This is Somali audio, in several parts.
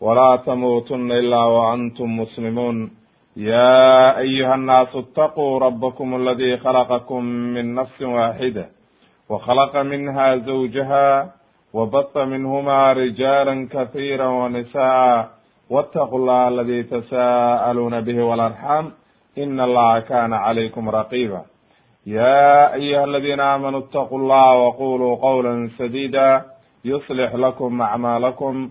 ولا تموتن إلا وأنتم مسلمون يا أيها الناس اتقوا ربكم الذي خلقكم من نفس واحدة وخلق منها زوجها وبط منهما رجالا كثيرا ونساء واتقوا الله الذي تساءلون به والأرحام إن الله كان عليكم رقيبا يا أيها الذين آمنوا اتقوا الله وقولوا قولا سديدا يصلح لكم أعمالكم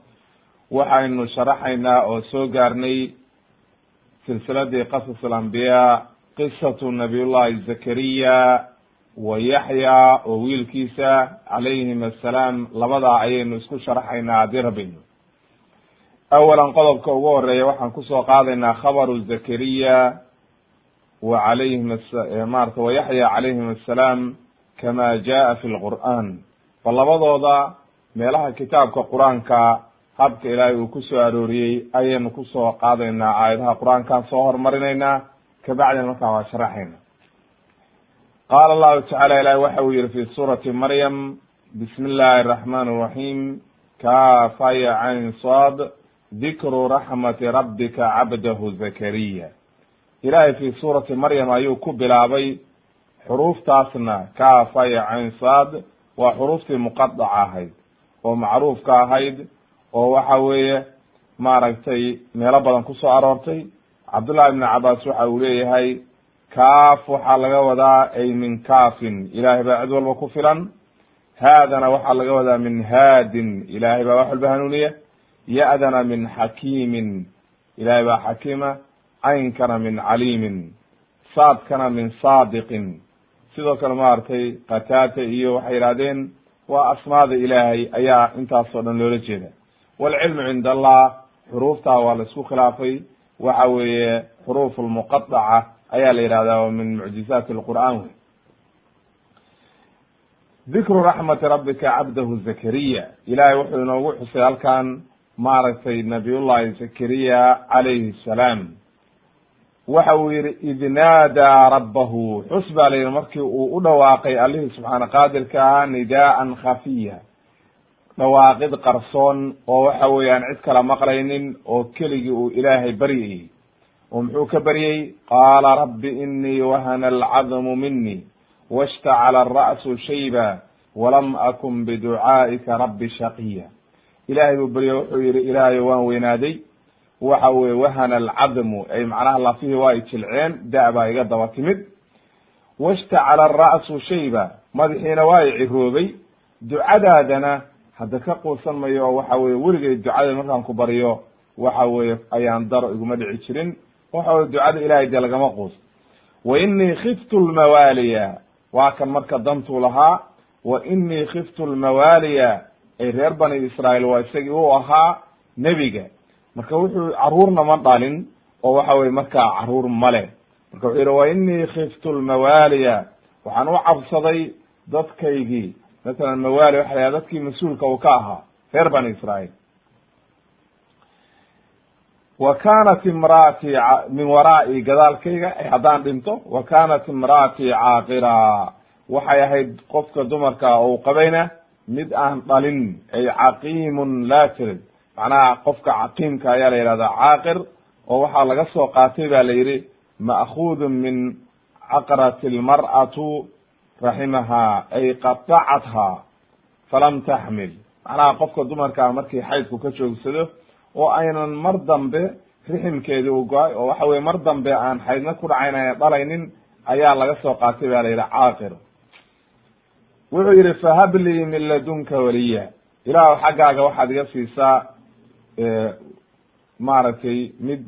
waxaynu sharaxaynaa oo soo gaarnay silsiladii qasas alambiyaa qisatu nabiyullahi zakariya wa yaxya oo wiilkiisa calayhim assalaam labadaa ayaynu isku sharaxaynaa haddii rabidno awalan qodobka ugu horreeya waxaan ku soo qaadaynaa khabaru zakariya wa calayhim marata wa yaxya calayhim assalaam kama jaa fi lqur'an ba labadooda meelaha kitaabka qur'aanka habka ilaahay uu ku soo arooriyey ayaynu ku soo qaadaynaa aayadaha qur'aankaan soo hormarinaynaa. Kabacdina markaan waa sharaxayna. Qaala allahu tacala ilahi waxa uu yihi fi suurati maryam bismi illahi araxman araxiim kafaya cayn sad dikru raxmati rabbika cabdahu zakariya. Ilahay fi suurati maryam ayuu ku bilaabay xuruuftaasna kafaya cayn sad waa xuruuftii muqadaca ahayd oo macruufka ahayd oo waxa weeye maaragtay meelo badan ku soo aroortay. Cabdullahi ibni cabaas waxa uu leeyahay kaaf waxaa laga wadaa ay min kaafin ilahay baa cid walba ku filan. Haadana waxaa laga wadaa min haadin ilahay baa wax walba hanuuniya. Ya-dana min xakiimin ilahay baa xakiima. Caynkana min caliimin saadkana min saadiqin. Sidoo kale maaragtay qataata iyo waxay yidhahdeen waa asmaada ilaahay ayaa intaasoo dhan loola jeeda walcilmu cinda allah xuruuftaa waa la isku khilaafay waxa weeye xuruuf lmuqadaca ayaa la yidhahdaa oo min mucjizaati lqur'an wey dikru raxmati rabbika cabdahu zakariya ilahay wuxuu inoogu xusay halkan maaragtay nabiyullahi zakariya calayhi salaam waxa uu yihi id naadaa rabbahu xus baa la yihi markii uu u dhawaaqay allihii subxaana qaadirka ahaa nidaa'an khafiya dhawaaqid qarsoon oo waxa weeyaan cid kala maqlaynin oo keligii uu ilaahay baryayey oo muxuu ka baryey qaala rabbi inii wahana alcadmu mini washtacala alra'su shayba walam akun biducaa'ika rabbi shaqiya. Ilahay buu berye wuxuu yihi ilaahayo waan weynaaday. Waxa weye wahana alcadmu ay macnaha lafihii waa ay jilceen da- baa iga daba timid. Washtacala alra'su shayba. Madaxiina waa i ciroobay. Ducadaadana hadda ka quusan mayo waxa weye weligay ducada markaan ku baryo waxa weye ayaan daro iguma dhici jirin. Waxa weye ducada ilahay dee lagama quus. Wa inii khiftu lmawaaliya waa kan marka dantuu lahaa wa inii khiftu lmawaaliya ay reer bani israael waa isagii u ahaa nebiga. Marka wuxuu caruurna ma dhalin oo waxa weye markaa carruur male marka wuxuu yihi wa inii khiftu lmawaaliya waxaan u cabsaday dadkaygii masalan mawaali waxa la dadkii mas'uulka uu ka ahaa reer bani israael wa kanat imra'atii min waraa'i gadaalkayga haddaan dhinto wa kanat imra'atii caaqira. Waxay ahayd qofka dumarka ou qabayna mid aan dhalin ay caqiimun laa tirid macnaha qofka caqiimka ayaa la yihahdaa caaqir oo waxaa laga soo qaatay ba la yihi ma'khudun min caqrat lmar'atu raximaha ay qatacatha falam taxmil macnaha qofka dumarkaa markii xaydku ka joogsado oo aynan mar dambe riximkeedii uu go'ay oo waxa weye mar dambe aan xaydna ku dhacayn dhalaynin ayaa laga soo qaatay ba la yidhi caaqir. Wuxuu yidhi fahab lii min ladunka waliya. Ilaahu xaggaaga waxaad iga siisaa maaragtay mid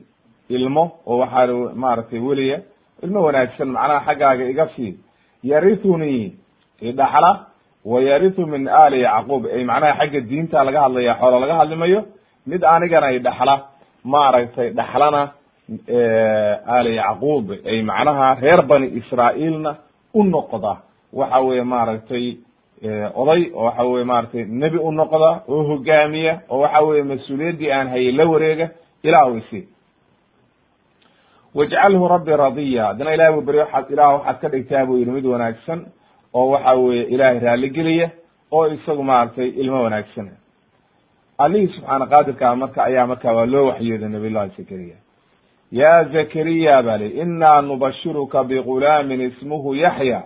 ilmo oo waxaa maaragtay weliya. Ilmo wanaagsan macnaha xaggaaga iga sii yarithunii idhaxla wa yarithu min ali yacquub. Ay macnaha xagga diinta laga hadlaya xoolo laga hadlimayo mid anigana idhaxla maaragtay dhaxlana ali yacquub. Ay macnaha reer bani israa'iilna u noqda. Waxa weye maaragtay oday oo waxa weye maratay nebi u noqda oo hogaamiya oo waxa weye mas'uuliyaddii aan hayay la wareega ilah isi wajcalhu rabbi radiya. Haddana ilahi buu beryo waaad ilah waxaad ka dhigtaa buu yidhi mid wanaagsan oo waxa weye ilaahay raaligeliya oo isagu maaragtay ilmo wanaagsan. Allihii subxaana qaadirkaa marka ayaa marka waa loo waxyooday nabiy llahi zakariya. Ya zakariya ba li inaa nubashiruka bigulaamin ismuhu yaxya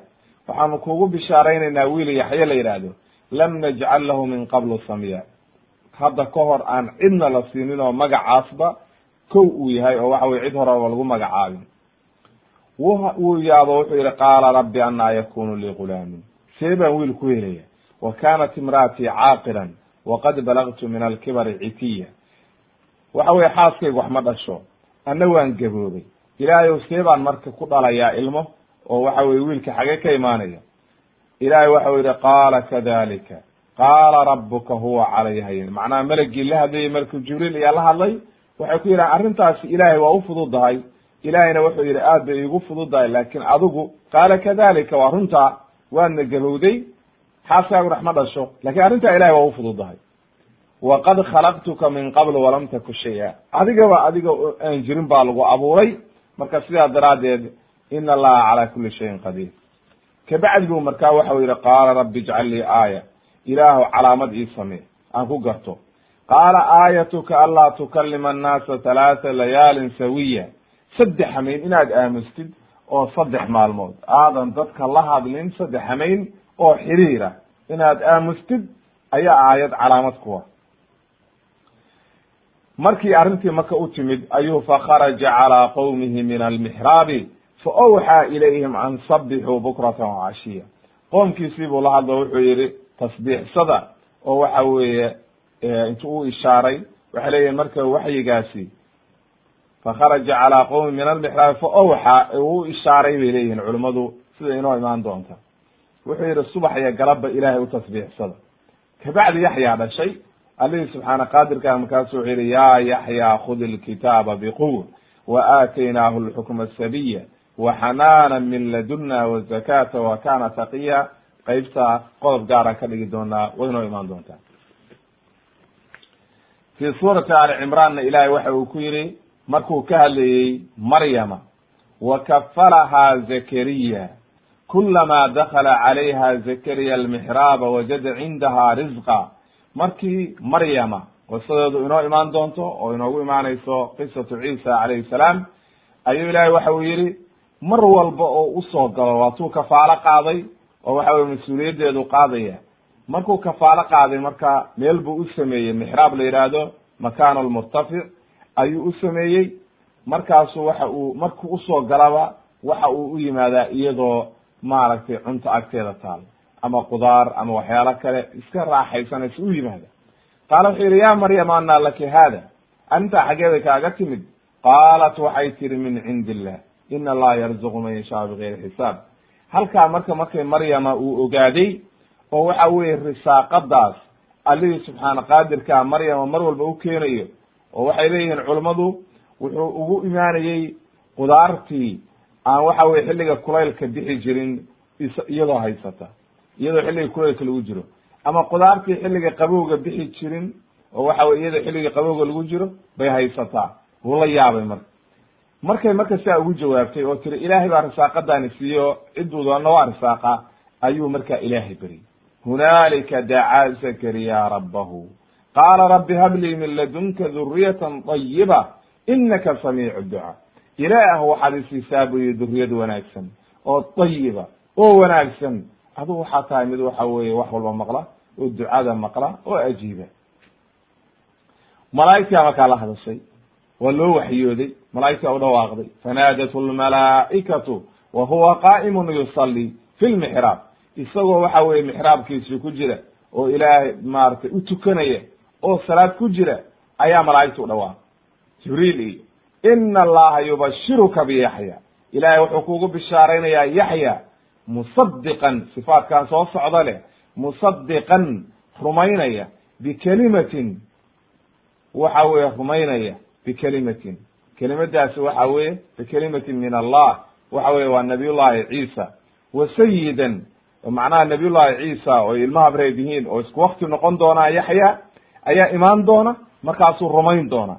waxaanu kugu bishaaraynaynaa wiil yaxye la yidhaahdo lam najcal lahu min qablu samya. Hadda ka hor aan cidna la siinin oo magacaasba kow uu yahay oo waxa weye cid horeba lagu magacaabin. Wuu yaabo wuxuu yihi qaala rabbi anaa yakunu lii gulaamin. See baan wiil ku helaya wa kanat imra'atii caaqilan waqad balagtu min alkibari citiya. Waxa weye xaaskaygu wax dhasho. Anna waan gaboobay ilaahayow see baan marka ku dhalayaa ilmo oo waxa weye wiilka xagee ka imaanaya? Ilahay waxau yihi qaala kadalika qaala rabuka huwa calayhayn macnaha melagii la hadlayay malku jibriil ayaa la hadlay waxay ku yidhahan arrintaasi ilaahay waa u fududahay. Ilahayna wuxuu yidhi aad bay iigu fududahay laakin adigu qaala kadalika waa runtaa waadna gabowday xaaskaagu rax ma dhasho. Lakin arrintaa ilahay waa u fududahay. Waqad khalaqtuka min qabl walam taku shaya. Adigaba adiga aan jirin baa lagu abuuray. Marka sidaa daraaddeed in allaha calaa kuli shayin qadiir. Kabacdi bu markaa waxau yihi qaala rabbi ijcal lii aaya. Ilaahu calaamad ii samee. Aan ku garto qaala aayatuka anlaa tukalima annaasa halaata layaalin sawiya saddex hamayn inaad aamustid oo saddex maalmood aadan dadka la hadlin saddex hamayn oo xiriira inaad aamustid ayaa aayad calaamad kuwa markii arrintii marka u timid ayuu fakharaja calaa qowmihi min almixraabi fa awxaa ilayhim an sabixuu bukratan wacashiya qoomkiisii buu la hadlo wuxuu yihi tasbiixsada oo waxa weeye intu u ishaaray waxay leeyihiin marka waxyigaasi fakharaja calaa qowmi min almixraabi fa awxaa uu ishaaray bay leeyihiin culimmadu sida inoo imaan doonta. Wuxuu yihi subax iyo galabba ilaahay u tasbiixsada. Kabacdi yaxyaa dhashay allihii subxaana qaadirka markaasu wuxuu yihi ya yaxya khud ilkitaaba biquwa wa aataynaahu lxukma sabiya wa xanaana min laduna wazakata wa kana taqiya. Qeybta qodob gaaraan ka dhigi doonaa way inoo imaan doontaa fi suurati ali cimraanna ilahay waxa uu ku yihi markuu ka hadlayey maryama wa kafalahaa zakariya kulama dakala calayha zakariya almixraaba wajada cindaha rizqa. Markii maryama qisadeedu inoo imaan doonto oo inoogu imaanayso qisatu ciisa calayhi salaam ayuu ilahay waxa uu yihi mar walba oo u soo galo waatuu kafaalo qaaday oo waxa weye mas'uuliyaddeedu qaadaya markuu kafaalo qaaday marka meel buu u sameeyey mixraab la yidhaahdo makaan lmurtafic ayuu u sameeyey. Markaasu waxa uu markuu u soo galaba waxa uu u yimaadaa iyadoo maaragtay cunto agteeda taal ama qudaar ama waxyaalo kale iska raaxaysanaysa u yimaada qaala wuxuu yihi ya maryam anaa laki hada arrintaa xaggeeday kaaga timid. Qaalat waxay tiri min cindi illah in allaha yarzuqu man yashaa bigayri xisaab. Halkaa marka markay maryama uu ogaaday oo waxa weye risaaqadaas allihii subxaana qaadirkaa maryama mar walba u keenayo oo waxay leeyihiin culummadu wuxuu ugu imaanayey qudaartii aan waxa weye xilliga kulaylka bixi jirin iyadoo haysata iyadoo xilliga kulaylka lagu jiro. Ama qudaartii xilliga qabowga bixi jirin oo waxa weye iyadoo xilliga qabowga lagu jiro bay haysataa wuu la yaabay marka markay marka sidaa ugu jawaabtay oo tiri ilaahay baa risaaqadaani siiyo ciduu doona waa risaaqa ayuu markaa ilaahay beriyey hunaalika dacaa zakariya rabbahu qaala rabbi hablii min ladunka duriyatan طayiba inaka samiicu ducaa ilaah waxaad isiisaa buu yihi duriyad wanaagsan oo طayiba oo wanaagsan adu waxaa tahay mid waxa weye wax walba maqla oo ducada maqla oo ajiiba malaa'igtaa markaa la hadashay waa loo waxyooday malaa'igta u dhawaaqday fanaadathu lmalaa'ikatu wa huwa qaa'imun yusalli fi lmixraab isagoo waxa weye mixraabkiisii ku jira oo ilaahay maaragtay u tukanaya oo salaad ku jira ayaa malaa'igta u dhawaaqay jibriil iyo ina allaha yubashiruka biyaxya ilahay wuxuu kugu bishaaraynayaa yaxya musadiqan sifaatkan soo socda leh musadiqan rumaynaya bikelimatin. Waxa weye rumaynaya bikelimatin. Kelimadaasi waxa weye bikelimatin min allah. Waxa weye waa nabiy llahi ciisa. Wa sayidan macnaha nabiy llahi ciisa oo ilmaha bareed yihiin oo isku wakti noqon doonaa yaxya ayaa imaan doona markaasuu rumayn doona.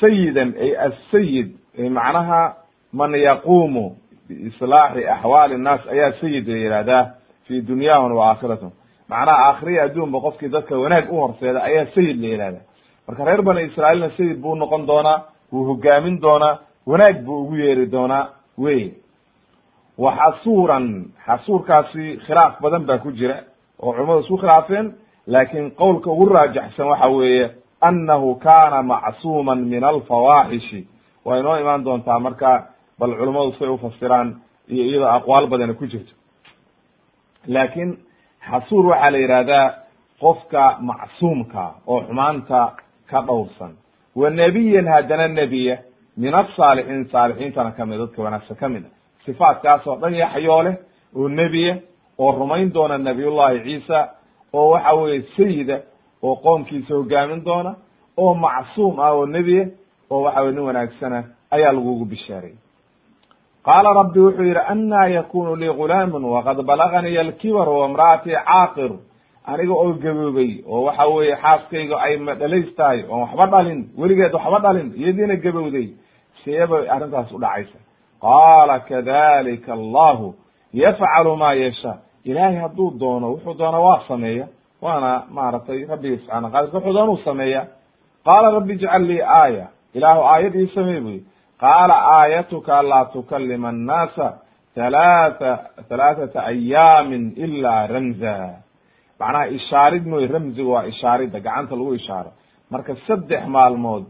Sayidan ay asayid macnaha man yaqumu biislaaxi axwaali nnaas ayaa sayid la yihahdaa fi dunyahum wa aakhiratum macnaha aakhiriya adduunba qofkii dadka wanaag u horseeda ayaa sayid la yihahdaa marka reer bani israailna sayid buu noqon doonaa wuu hogaamin doonaa wanaag buu ugu yeeri doonaa wey wa xasuuran xasuurkaasi khilaaf badan baa ku jira oo culamadu isku khilaafeen laakiin qowlka ugu raajaxsan waxa weeye annahu kana macsuuman min alfawaaxishi waa inoo imaan doontaa marka bal culummadu say ufasiraan iyo iyadoo aqwaal badana ku jirto. Laakiin xasuur waxaa la yidhahdaa qofka macsuumka oo xumaanta ka dhowrsan. Wa nebiyan haddana nebiya min asaalixiin saalixiintana ka mid dadka wanaagsan ka mid. a sifaatkaas oo dhan yaxyoo leh oo nebiya oo rumayn doona nabiyullahi ciisa oo waxa weye sayida oo qoomkiisa hogaamin doona oo macsuum ah oo nebiya oo waxa weye nin wanaagsana ayaa lagugu bishaaray. Qaala rabbi wuxuu yidhi annaa yakunu lii gulaamun waqad balaganii alkibar waimra'atii caaqir. Aniga oo gaboobay oo waxa weeye xaaskayga ay madhalays tahay oon waxba dhalin weligeed waxba dhalin iyadiina gabowday seebay arrintaas u dhacaysa qaala kadalika allahu yafcalu ma yashaa ilaahay hadduu doono wuxuu doona waa sameeya. Waana maaragtay rabbigi subxana qadirka wuxuu doona u sameeya. Qaala rabbi ijcal lii aaya. Ilaahu aayad ii samey buy qaala aayatuka anlaa tukalima annaasa halaata halaathata ayaamin ilaa ramza. Macnaha ishaarid mooy ramziga waa ishaarida gacanta lagu ishaaro. Marka saddex maalmood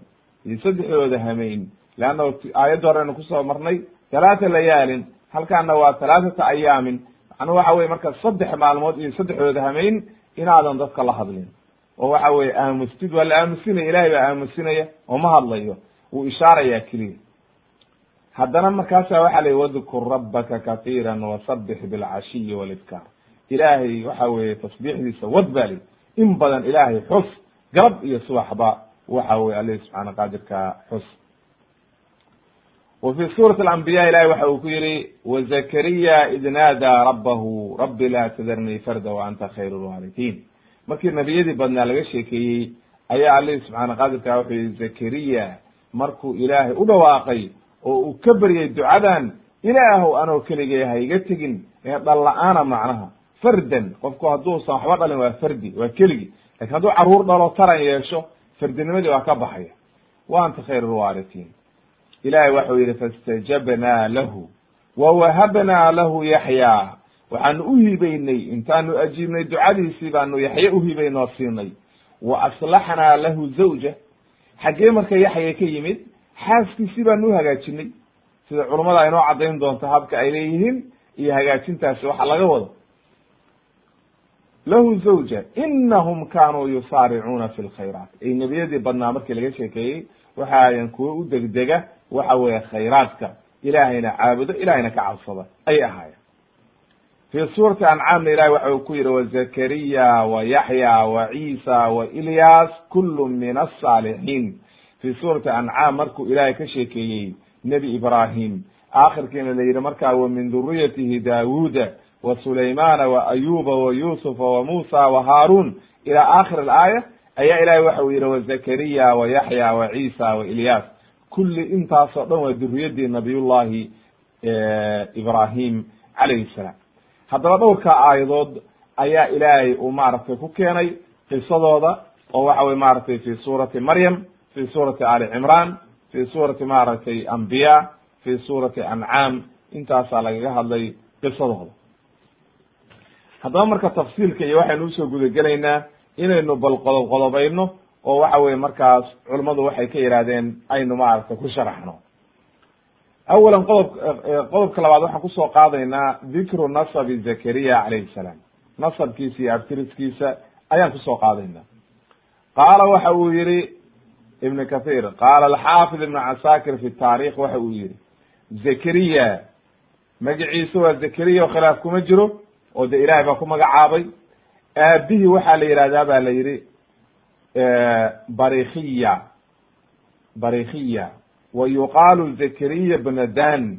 iyo saddexdooda hameyn leanna aayadda horeynu ku soo marnay halaata layaalin halkaana waa halaathata ayaamin macnuu waxa weye marka saddex maalmood iyo saddexdooda hameyn inaadan dadka la hadlin oo waxa weye aamustid waa la aamusinaya ilahay baa aamusinaya oo ma hadlayo wuu ishaaraya keliya haddana markaasa waxa la wadkur rabbaka katiira wasabix bilcashiyi walibkaar ilaahay waxa weye tasbiixdiisa wad ba li in badan ilaahay xus galab iyo subaxba waxa weye alihi subxaana qaadirka xus wa fi suurati alambiya waxa uu ku yihi wazakariya id naadaa rabbahu rabbi laa tadarnii farda wa anta khayr lwaalidiin markii nebiyadii badnaa laga sheekeeyey ayaa alihi subxaana qaadirka wuxuu yihi zakariya markuu ilaahay u dhawaaqay oo uu ka beryay ducadan ilaahow anoo keligay ha iga tegin ee dhal la'aana macnaha fardan qofku hadduusan waxba dhalin waa fardi waa keligi. Lakin hadduu carruur dhalo taran yeesho fardinimadii waa ka baxaya. Wa anta khayr lwaaritiin ilahay waxau yihi faاstajabnaa lahu wawahabnaa lahu yaxyaa waxaanu u hibaynay intaanu ajiibnay ducadiisii baanu yaxye uhibaynoo siinay. Wa aslaxnaa lahu zawja. Xaggee marka yaxya ka yimid xaaskiisii baanu u hagaajinay. Sida culummada inoo caddayn doonto habka ay leeyihiin iyo hagaajintaasi waxa laga wado. Lahu zawja inahum kanuu yusaaricuuna fi lkhayraat ay nebiyadii badnaa markii laga sheekeeyey waxa kuwo u degdega waxa weeye khayraadka ilaahayna caabudo ilahayna ka cabsada ayay ahaayeen. Fi suurati ancaamna ilahi waxa uu ku yihi wazakariya wa yaxya wa ciisa wa ilyas kulu min asaalixiin fi suurati ancaam markuu ilaahay ka sheekeeyey nebi ibrahim aakhirkiina la yidhi markaa wa min duriyatihi daawuuda wa sulaymana wa ayuba wa yusufa wa musa wa haarun ila aakhir alaaya ayaa ilahay waxa uu yihi wazakariya wa yaxya wa ciisa wa ilyas kulli intaasoo dhan waa duriyadii nabiyullahi ibrahim calayhi salaam. Haddaba dhowrka aayadood ayaa ilaahay uu maaragtay ku keenay qisadooda oo waxa weye maaragtay fi suurati maryam fi suurati ali cimran fi suurati maaragtay ambiya fi suurati ancaam. Intaasaa lagaga hadlay qisadooda. Haddaba marka tafsiilka iyo waxaynu u soo gudagelaynaa inaynu bal qodob qodobayno oo waxa weye markaas culummadu waxay ka yidhahdeen aynu maaragtay ku sharaxno. Awalan qodob qodobka labaad waxaan ku soo qaadaynaa dikru nasabi zakariya calayhi salaam. Nasabkiisa iyo abtiriskiisa ayaan ku soo qaadaynaa. Qaala waxa uu yihi ibn kathir qaala alxaafid ibn casakir fi taarikh waxa uu yihi zakariya magaciisa waa zakariya oo khilaaf kuma jiro oo de ilahay baa ku magacaabay. Aabihii waxaa la yihahdaa ba la yihi barikiya barikiya wa yuqaalu zakariya bna dan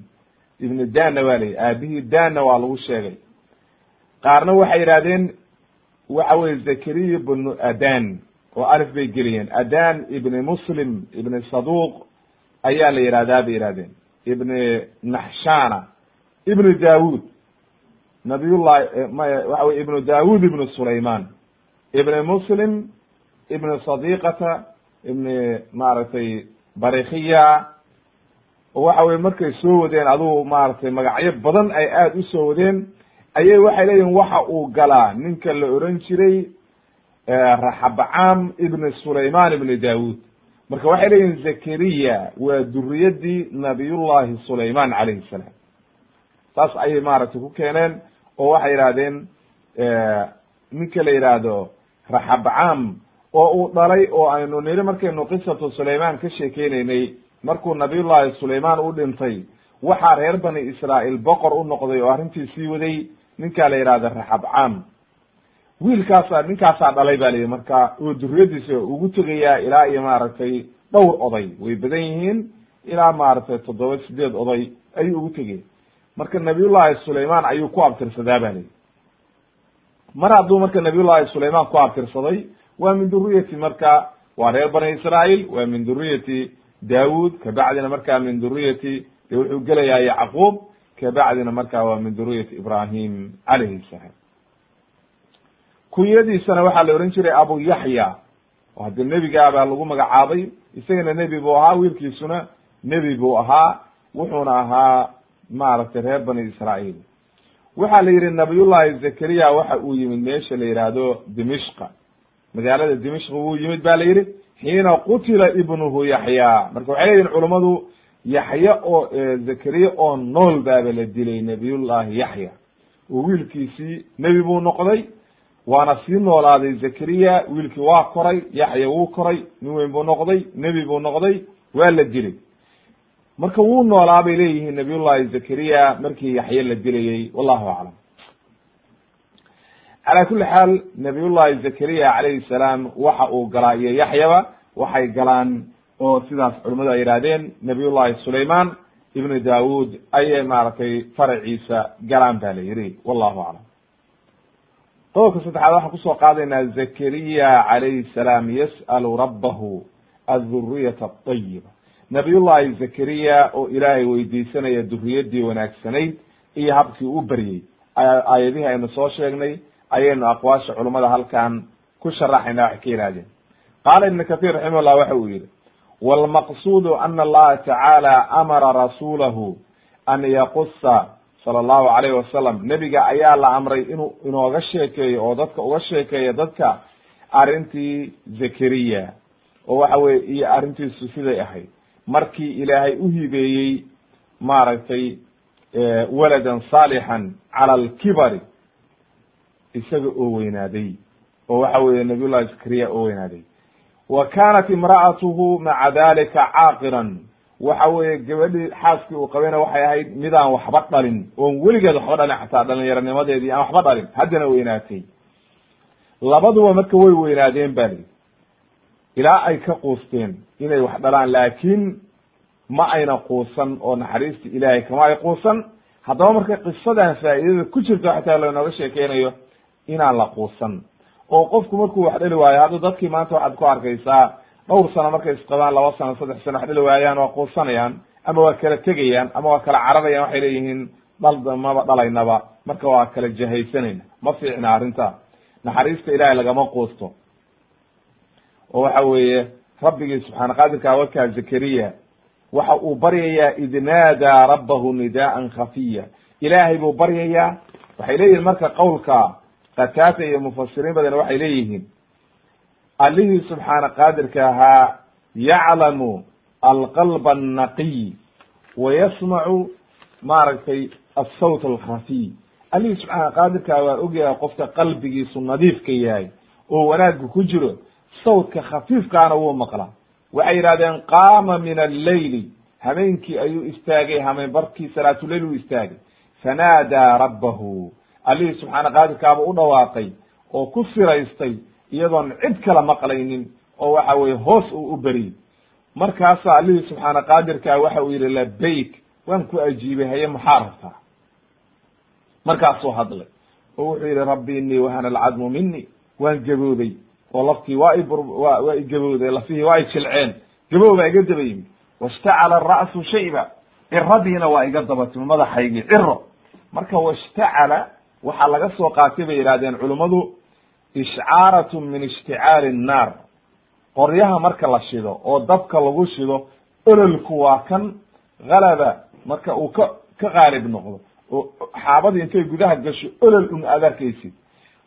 ibnu danna waa layihi aabihii danna waa lagu sheegay. Qaarna waxay yihahdeen waxa weye zakariya bnu adan oo alif bay geliyeen. Adan ibni muslim ibni saduq ayaa la yihahdaa bay yihahdeen ibni naxshana ibnu dawud nabiyullahi waxa wey ibnu dawud ibnu sulayman ibni muslim ibni sadiqata ibni maaragtay barikiya waxa weye markay soo wadeen adugu maaragtay magacyo badan ay aada u soo wadeen ayay waxay leeyihiin waxa uu galaa ninka la oran jiray raxabcam ibni sulayman ibni dawud marka waxay leeyihiin zakariya waa duriyadii nabiyullahi sulayman calayhi salaam saas ayay maaragtay ku keeneen oo waxay yidhahdeen ninka la yidhaahdo raxabcam oo uu dhalay oo aynu niri markaynu qisatu sulayman ka sheekeynaynay markuu nabiyullahi sulayman u dhintay waxaa reer bani israa'iil boqor u noqday oo arrintii sii waday ninkaa la yihahda raxabcam wiilkaasa ninkaasaa dhalay ba layihi marka oo duriyadiisa ugu tegayaa ilaa iyo maaragtay dhowr oday. Way badan yihiin ilaa maaragtay toddoba sideed oday ayuu ugu tegay marka nabiyullahi sulayman ayuu ku abtirsadaa ba layihi mar hadduu marka nabiyullahi sulayman ku abtirsaday waa min duriyati marka waa reer bani israail waa min duriyati daawud kabacdina marka min duriyati wuxuu gelayaa yacquub kabacdina marka waa min duriyati ibrahim calayhi salaam. Kunyadiisana waxaa la ohan jiray abu yaxya oo hadde nebigaabaa lagu magacaabay isagana nebi buu ahaa wiilkiisuna nebi buu ahaa wuxuuna ahaa maaragtay reer bani israail waxaa la yihi nabiyullahi zakariya waxa uu yimid meesha la yihahdo dimishqa magaalada dimishq wuu yimid ba la yihi xiina qutila ibnuhu yaxya. Marka waxay leyihin culummadu yaxya oo zakariya oo nool baaba la dilay nabiyullahi yaxya. Oo wiilkiisii nebi buu noqday waana sii noolaaday zakariya wiilkii waa koray yaxya wuu koray nin weyn buu noqday nebi buu noqday waa la dilay. Marka wuu noolaa bay leeyihiin nabiyullahi zakariya markii yaxye la dilayey wallahu aclam calaa kuli xaal nabiyullahi zakariya calayhi salaam waxa uu galaa iyo yaxyaba waxay galaan oo sidaas culimadu ay yihahdeen nabiyullahi sulayman ibnu daawud ayay maaragtay faraciisa galaan ba la yihi wallahu aclam. Qodobka saddexaad waxaan ku soo qaadaynaa zakariya calayhi salaam yas'alu rabbahu aduriyata atayiba nabiyullahi zakariya oo ilaahay weydiisanaya duriyadii wanaagsanayd iyo habkii u beryey aayadihii aynu soo sheegnay ayaynu aqwaasha culummada halkan ku sharaxayna waxay ka yihahdeen qaala ibn kathir raximahullah waxa uu yihi wlmaqsudu ana allaha tacaala amara rasuulahu an yaqusa sala allahu alayhi wasalam nebiga ayaa la amray inuu inooga sheekeeyo oo dadka uga sheekeeyo dadka arrintii zakariya. Oo waxa weye iyo arrintiisu siday ahayd. Markii ilaahay u hibeeyey maaragtay waladan saalixan cala alkibari isaga oo weynaaday oo waxa weye nabiy llahi zakariya oo weynaaday. Wa kanat imra'atuhu maca dalika caaqiran. Waxa weeye gabadhii xaaskii uu qabayna waxay ahayd midaan waxba dhalin oon weligeed waxba dhalin xataa dhalinyaronimadeedii aan waxba dhalin haddana weynaatay. Labaduba marka way weynaadeen ba lihi ilaa ay ka quusteen inay wax dhalaan laakiin ma ayna quusan oo naxariista ilaahay kama ay quusan. Haddaba marka qisadan faa'iidada ku jirta xataa lainooga sheekeynayo inaan la quusan. Oo qofku markuu wax dhali waayo hadda dadkii maanta waxaad ku arkaysaa dhowr sano markay isqabaan laba sano saddex sano wax dhali waayaan waa quusanayaan ama waa kala tegayaan ama waa kala cararayaan waxay leeyihiin dhal maba dhalaynaba. Marka waa kala jahaysanayna. Ma fiicna arrinta. Naxariista ilaahay lagama quusto. Oo waxa weeye rabbigii subxaana qaadirka wakaa zakariya waxa uu baryayaa id naadaa rabbahu nidaa'an khafiya. Ilaahay buu baryayaa. Waxay leeyihiin marka qowlka qataata iyo mufasiriin badan waxay leeyihiin. Allihii subxaana qaadirka ahaa yaclamu alqalba annaqiy wa yasmacu maaragtay asawt alkhafiy allihii subxaana qaadirkaa waa ogyahay qofka qalbigiisu nadiifka yahay oo wanaaggu ku jiro sawtka khafiifkaana wuu maqlaa. Waxay yidhahdeen qaama min alleyli hameenkii ayuu istaagay hameen barkii salaatuleyl uu istaagay. Fanaadaa rabbahu allihii subxaana qaadirkaaba u dhawaaqay oo ku siraystay iyadoon cid kala maqlaynin oo waxa weye hoos uu u beriyey markaasaa allihii subxaana qaadirkaa waxa uu yidhi labayk waan ku ajiibay haye maxaa rabtaa markaasuu hadlay. Oo wuxuu yidhi rabbi inii wahana alcadmu mini waan gabooday oo laftii waa i wa waa i gabowday lafihii waa i jilceen. Gabow baa iga daba yimid washtacala ara'su shayba. Ciradiina waa iga dabatimi madaxaygii ciro marka washtacala waxaa laga soo qaatay bay yidhahdeen culummadu ishcaaratun min ishticaali nnaar qoryaha marka la shido oo dabka lagu shido ololku waa kan halaba marka uu ka ka qaalib noqdo. Oo xaabadii intay gudaha gasho olol un aad arkaysid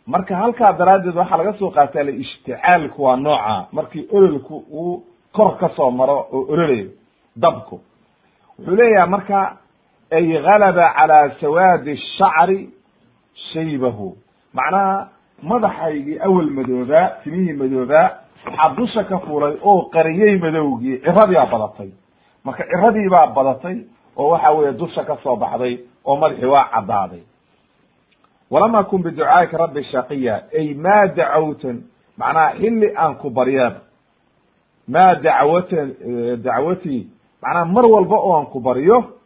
marka halkaa daraaddeed waxaa laga soo qaataa le ishticaalku waa nooca markii ololku uu kor ka soo maro oo ololayo dabku. Wuxuu leeyahay marka ay galaba calaa sawaadi shacri shaybahu. Macnaha madaxaygii awel madoobaa timihii madoobaa waxaa dusha ka fulay oo qariyey madowgii ciradii baa badatay. Marka ciradii baa badatay oo waxa weeye dusha ka soo baxday oo madaxii waa caddaaday. Walam akun biducaa'ika rabbi shaqiya ay ma dacawtan macnaha xilli aan ku baryaba ma dacwatan dacwatii macnaha mar walba oo aan ku baryo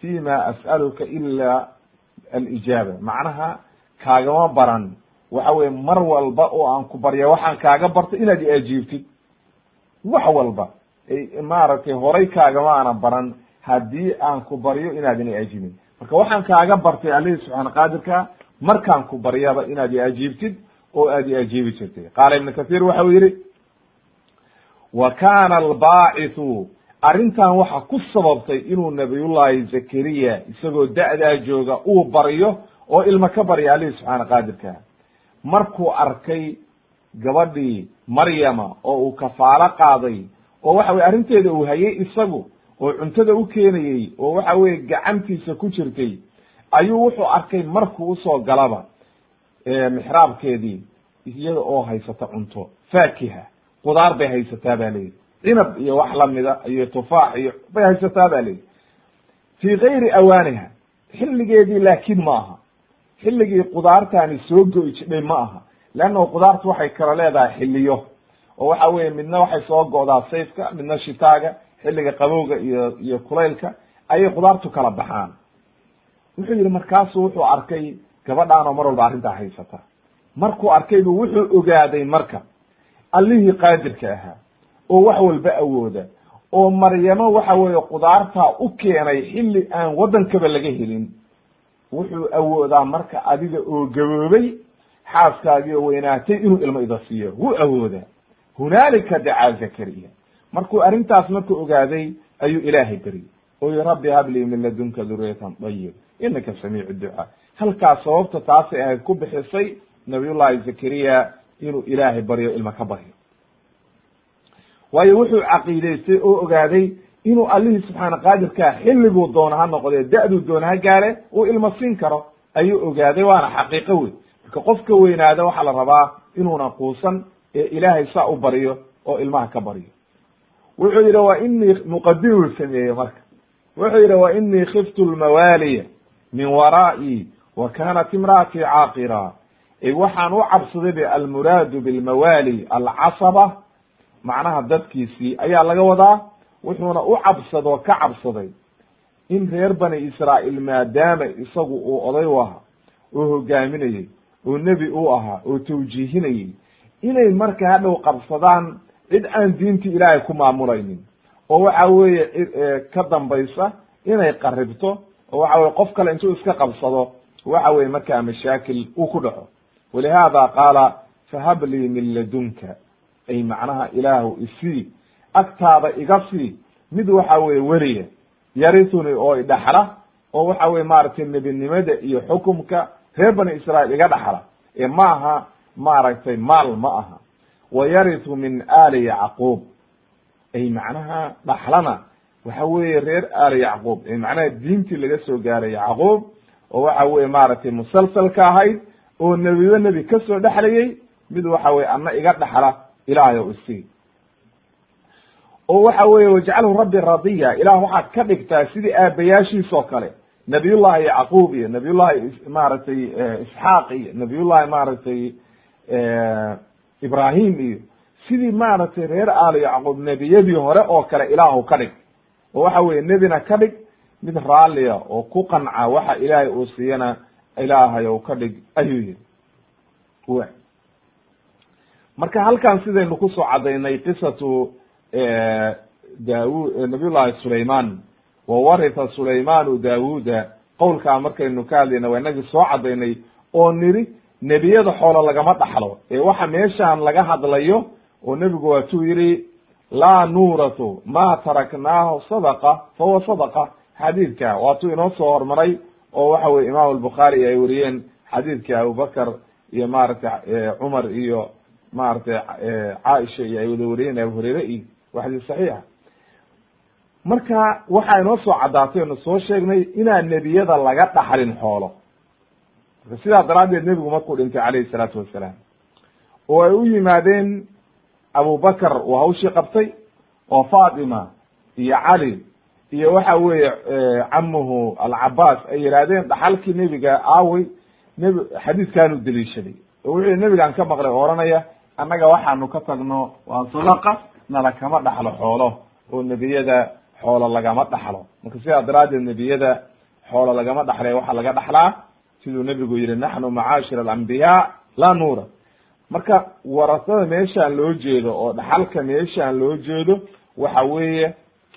fi ma as'aluka ila alijaaba macnaha kaagama baran waxa weye mar walba oo aan ku barya waxaan kaaga barto inaad i wax walba maaragtay horay kaagama aana baran haddii aan ku baryo inaadan i marka waxaan kaaga bartay allihii subxaana qaadirka markaan ku baryaba inaad i oo aad i ajiibi jirtay qaala ibnu kathir waxa uu yihi wa kana albaacisu arrintan waxa ku sababtay inuu nabiyullahi zakariya isagoo da'daa jooga uu baryo oo ilma ka barya allihii subxaana qaadirka markuu arkay gabadhii maryama oo uu kafaalo qaaday oo waxa weye arrinteeda uu hayay isagu oo cuntada u keenayey oo waxa weye gacantiisa ku jirtay ayuu wuxuu arkay markuu u soo galaba mixraabkeedii iyada oo haysata cunto. Faakiha. Qudaar bay haysataa ba layidhi cinab iyo wax lamida iyo tufaax iyo bay haysataa ba layidhi fii gayri awaaniha xilligeedii laakiin ma aha. Xilligii qudaartaani soo go'i jidhay ma aha. Leanna qudaartu waxay kala leedahay xiliyo oo waxa weye midna waxay soo go'daa sayfka midna shitaaga xilliga qabowga iyo iyo kulaylka ayay qudaartu kala baxaan. Wuxuu yidhi markaasu wuxuu arkay gabadhaanoo mar walba arrintaa haysata. Markuu arkay buu wuxuu ogaaday marka allihii qaadirka ahaa oo wax walba awooda oo maryamo waxa weeye qudaartaa u keenay xilli aan waddankaba laga helin. Wuxuu awoodaa marka adiga oo gaboobay xaaskaagii oo weynaatay inuu ilmo ida siiyo. Wuu awoodaa. Hunaalika dacaa zakariya. Markuu arrintaas markuu ogaaday ayuu ilaahay beryey oo yi rabbi hablii min ladunka duriyatan dayib inaka samiicu ducaa. Halkaas sababta taasay ahayd ku bixisay nabiyullahi zakariya inuu ilaahay baryo ilma ka baryo waayo wuxuu caqiidaystay oo ogaaday inuu allihii subxaana qaadirkaa xilliguu doono ha noqdee da-duu doono ha gaare uu ilma siin karo ayuu ogaaday. Waana xaqiiqo wey marka qofka weynaada waxaa la rabaa inuuna quusan ee ilaahay saa u baryo oo ilmaha ka baryo wuxuu yidhi wa inii muqadimuu sameeyey marka. Wuxuu yidhi wa inii khiftu lmawaaliya min waraa'i wa kanat imra'atii caaqira. Waxaan u cabsaday be almuraadu bilmawaali alcasaba macnaha dadkiisii ayaa laga wadaa wuxuuna u cabsadoo ka cabsaday in reer bani israa'iil maadaama isagu uu oday u ahaa oo hogaaminayey oo nebi u ahaa oo tawjiihinayey inay marka hadhow qabsadaan cid aan diintii ilaahay ku maamulaynin. Oo waxa weeye ka dambaysa inay qaribto oo waxa weye qof kale intuu iska qabsado waxa weye markaa mashaakil uu ku dhaco. Walihada qaala fahab lii min ladunka ay macnaha ilaahu isii agtaada iga sii mid waxa weye weriya yarithuni oo idhaxla oo waxa weye maaragtay nebinimada iyo xukumka reer bani israa'iil iga dhaxla ee ma aha maaragtay maal ma aha. Wa yaritu min ali yacquub ay macnaha dhaxlana waxa weeye reer ali yacquub ay macnaha diintii laga soo gaaray yacquub oo waxa weye maaragtay musalsalka ahayd oo nebiba nebi ka soo dhexlayay mid waxa weye ana iga dhaxla ilaahay o isii oo waxa weye wajcalhu rabbi radiya. Ilah waxaad ka dhigtaa sidii aabayaashiis oo kale. Nabiyullahi yacquub iyo nabiyullahi maaragtay isxaaq iyo nabiyullahi maaragtay ibrahim iyo sidii maaragtay reer aali yacquub nebiyadii hore oo kale ilaahu ka dhig. Oo waxa weye nebina ka dhig mid raalliya oo ku qanca waxa ilaahay uu siiyana ilaahay ou ka dhig ayuu yihi marka halkan sidaynu ku soo cadaynay qisatu daawud nabiyullahi sulayman wa waritha sulaymanu daawuda qowlkaa markaynu ka hadlayna waa inagii soo cadaynay oo niri nebiyada xoolo lagama dhaxlo. Ee waxa meeshaan laga hadlayo oo nebigu waatuu yihi laa nuuratu ma taraknaahu sadaqa fahuwa sadaqa. Xadiidka waatuu inoo soo hormaray oo waxa weye imaam albukhaari ay weriyeen xadiidka abubakar iyo maaragtay cumar iyo maaragtay caaisha iyo ay wada weriyeen abu hureyre iyo waa xadiis saxiixa. Marka waxaa inoo soo caddaatay onu soo sheegnay inaan nebiyada laga dhaxlin xoolo. Marka sidaa daraaddeed nebigu markuu dhintay calayhi salaatu wassalaam oo ay u yimaadeen abubakar uu hawshii qabtay oo fatima iyo cali iyo waxa weeye camuhu alcabaas ay yidhaahdeen dhaxalkii nebiga aawey nebi xadiidkaanu deliishaday. Oo wuxuu nebigaan ka maqlay oranaya annaga waxaanu ka tagno waa sadaqa nala kama dhaxlo xoolo. Oo nebiyada xoolo lagama dhaxlo. Marka sidaa daraaddeed nebiyada xoolo lagama dhaxlay waxaa laga dhaxlaa siduu nebigu yihi naxnu macaashir alambiyaa laa nuura. Marka warasada meeshaan loo jeedo oo dhaxalka meeshaan loo jeedo waxa weeye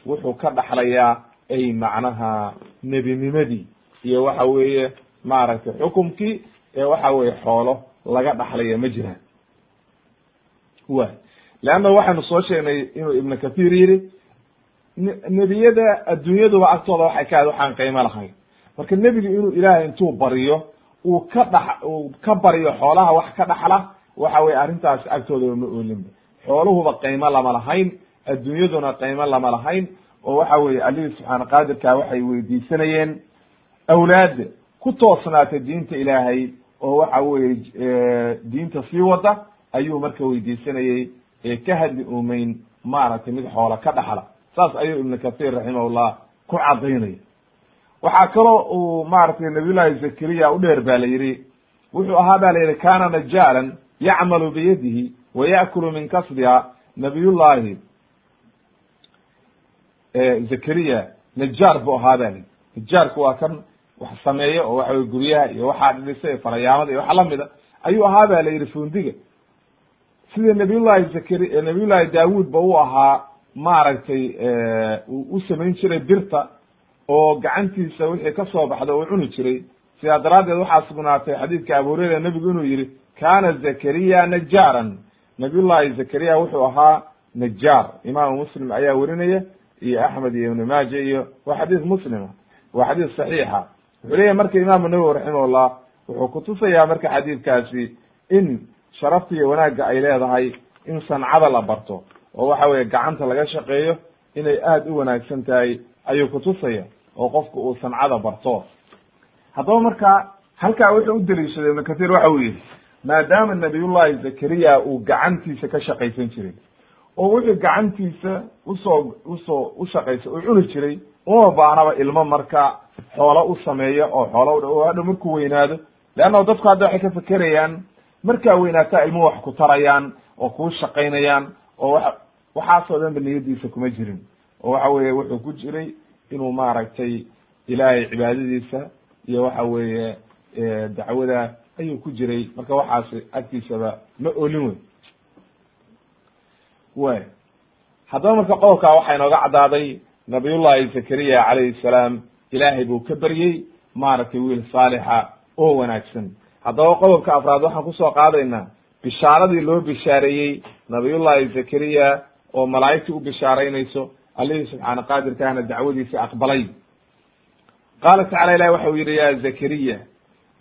wuxuu ka dhaxlayaa ay macnaha nebinimadii iyo waxa weeye maaragtay xukumkii ee waxa weye xoolo laga dhaxlaya ma jiraan wa leanna waxaynu soo sheegnay inuu ibnu kathir yihi nebiyada adduunyaduba agtooda waxay ka ahayd waxaan qiimo lahayn marka nebigu inuu ilaahay intuu bariyo uu ka dhax uu ka baryo xoolaha wax ka dhaxla waxa weye arrintaas agtoodaba ma oolinba. Xooluhuba qiimo lama lahayn adduunyaduna qiimo lama lahayn oo waxa weye allihii subxaana qaadirka waxay weydiisanayeen awlaad ku toosnaata diinta ilaahay oo waxa weye diinta sii wada ayuu marka weydiisanayey ee ka hadli umeyn maaragtay mid xoola ka dhaxla. Saas ayuu ibnu kathir raximahullah ku cadaynaya waxaa kaloo uu maaragtay nabiyullahi zakariya u dheer ba la yihi wuxuu ahaa ba la yihi kana najaaran yacmalu biyadihi wa yaakulu min kasbiha. Nabiyullahi zakariya najaar buu ahaa ba lihi najaarku waa kan wax sameeyo oo waxa wey guryaha iyo waxaa dhidhisa farayaamada iyo wax lamida ayuu ahaa ba la yihi fundiga sida nabiyullahi zakari nabiyullahi daawud ba u ahaa maaragtay uu u samayn jiray birta oo gacantiisa wixii ka soo baxda uu cuni jiray. Sidaa daraaddeed waxaa sugnaatay xadiidka abu hureyra nebigu inuu yihi kana zakariya najaaran. Nabiyullahi zakariya wuxuu ahaa najaar imaamu muslim ayaa werinaya iyo axmed iyo ibnu maaja iyo waa xadiis muslima waa xadiis saxiixa. Wuxuu leyahy marka imaamu nawowi raximahullah wuxuu kutusayaa marka xadiidkaasi in sharafta iyo wanaagga ay leedahay in sancada la barto oo waxa weye gacanta laga shaqeeyo inay aada u wanaagsan tahay ayuu kutusaya oo qofku uu sancada barto. Haddaba marka halkaa wuxuu u deliishaday ibnu kathir waxa uu yihi maadaama nabiyullahi zakariya uu gacantiisa ka shaqaysan jiray oo wuxuu gacantiisa u soo u soo ushaqaysa uu cuni jiray uma baahnaba ilmo marka xoolo u sameeyo oo xoolo hadha markuu weynaado. Leanna dadku hadda waxay ka fekerayaan markaa weynaataa ilmuhu wax ku tarayaan oo kuu shaqaynayaan oo wa waxaasoo dhan ba niyadiisa kuma jirin. Oo waxa weye wuxuu ku jiray inuu maaragtay ilaahay cibaadadiisa iyo waxa weeye dacwada ayuu ku jiray. Marka waxaas agtiisaba ma olin wey. Way haddaba marka qodobkaa waxaa inooga caddaaday nabiyullahi zakariya calayhi salaam ilaahay buu ka beryey maaragtay wiil saalixa oo wanaagsan haddaba qodobka afraad waxaan ku soo qaadaynaa. Bishaaradii loo bishaareeyey nabiyullahi zakariya oo malaa'igtii u bishaaraynayso allihii subxaana qaadirkaana dacwadiisa aqbalay. Qaala tacala ilahi waxa uu yihi ya zakariya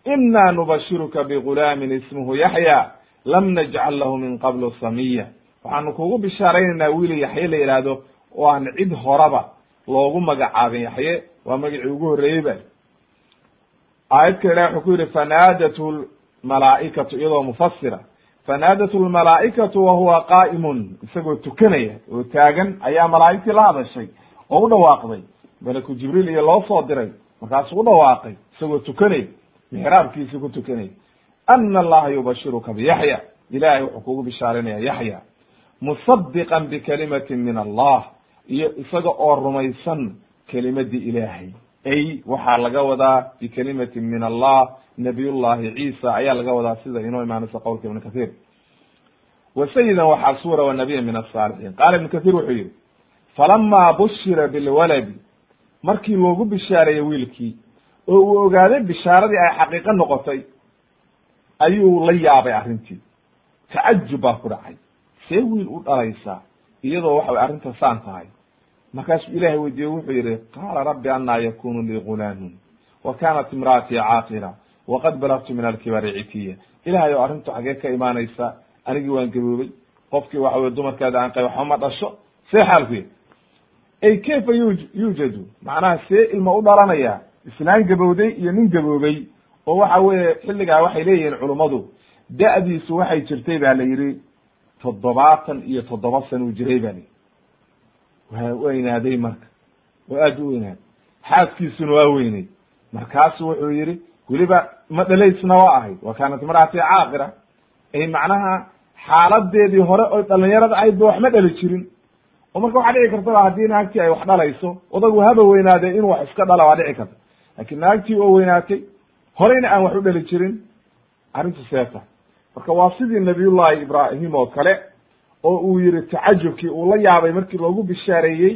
ina nubashiruka bigulaamin ismuhu yaxya lam najcal lahu min qablu samiya. Waxaanu kugu bishaaraynaynaa wiil yaxye la yidhaahdo oo aan cid horaba loogu magacaabin. Yaxye waa magacii ugu horreeyey ba aayad kale wuxuu ku yidhi fanaadathu lmalaa'ikatu iyadoo mufasira fanaadathu lmalaa'ikatu wa huwa qaa'imun isagoo tukanaya oo taagan ayaa malaa'igtii la hadashay oo u dhawaaqday. Malaku jibriil iyo loo soo diray markaasuu u dhawaaqay isagoo tukanaya mixraabkiisii ku tukanaya. Ana allaha yubashiruka biyaxya ilahay wuxuu kugu bishaarinaya yaxya musadiqan bikalimatin min allah iyo isaga oo rumaysan kelimadii ilaahay ay waxaa laga wadaa bikalimatin min allah nabiyullahi ciisa ayaa laga wadaa sida inoo imaanaysa qowlka ibn kathir wa sayidan waxaa suura wa nabiya min asaalixiin qaala ibnu kathir wuxuu yihi falama bushira bilwaladi markii loogu bishaareeyey wiilkii oo uu ogaaday bishaaradii ay xaqiiqo noqotay ayuu la yaabay arrintii. Tacajub baa ku dhacay. See wiil u dhalaysaa iyadoo waxa way arrinta saan tahay markaasuu ilahay weydiiye wuxuu yihi qaala rabbi anaa yakunu lii gulaamun wa kanat imra'atii caaqira waqad balagtu min alkibari citiya. Ilahay oo arrintu xagee ka imaanaysa anigii waan gaboobay qofkii waxa weye dumarkeeda aan qay waxba ma dhasho see xaalku yahy ay kayfa yu yuujadu? Macnaha see ilma u dhalanaya islaan gabowday iyo nin gaboobay oo waxa weye xilligaa waxay leeyihiin culummadu da'diisu waxay jirtay ba la yidhi toddobaatan iyo toddoba san jiray ba la yidhi waa weynaaday marka. Oo aad u weynaaday xaaskiisuna waa weynay. Markaasu wuxuu yihi weliba ma dhalaysna waa ahayd wa kaanat imra'ati caaqira. Ay macnaha xaaladeedii hore oo dhalinyarada ahayd ba wax ma dhali jirin. Oo marka waxaa dhici kartaba haddii naagtii ay wax dhalayso odagu haba weynaadee inuu wax iska dhala waa dhici karta. Laakiin naagtii oo weynaatay horeyna aan wax u dhali jirin. Arrintu seeta marka waa sidii nabiyullahi ibraahim oo kale oo uu yihi tacajubkii uu la yaabay markii loogu bishaareeyey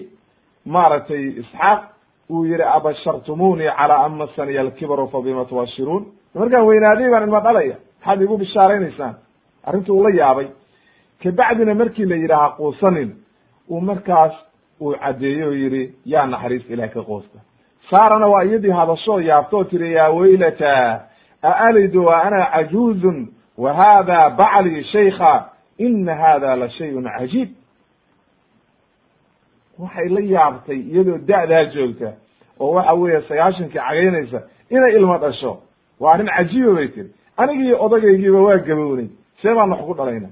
maaragtay isxaaq uu yihi abashartumuunii calaa an masaniya alkibaru fa bima tubashiruun. Markaan weynaaday baan ilma dhalaya maxaad igu bishaaraynaysaan? Arrintu uu la yaabay. Kabacdina markii la yidhi ha quusanin uu markaas uu caddeeyey oo yihi yaa naxariis ilaah ka qoosta saarana waa iyadii hadashoo yaabtoo tiri yaa weylata aalidu wa ana cajuuzun wa hada baclii shaykha ina hada la shayun cajiib waxay la yaabtay iyadoo da'daa joogta oo waxa weeye sagaashankii cagaynaysa inay ilmo dhasho waa arrin cajiiba bay tiri anigii odagaygiiba waa gabownay see baan wax ku dhalayna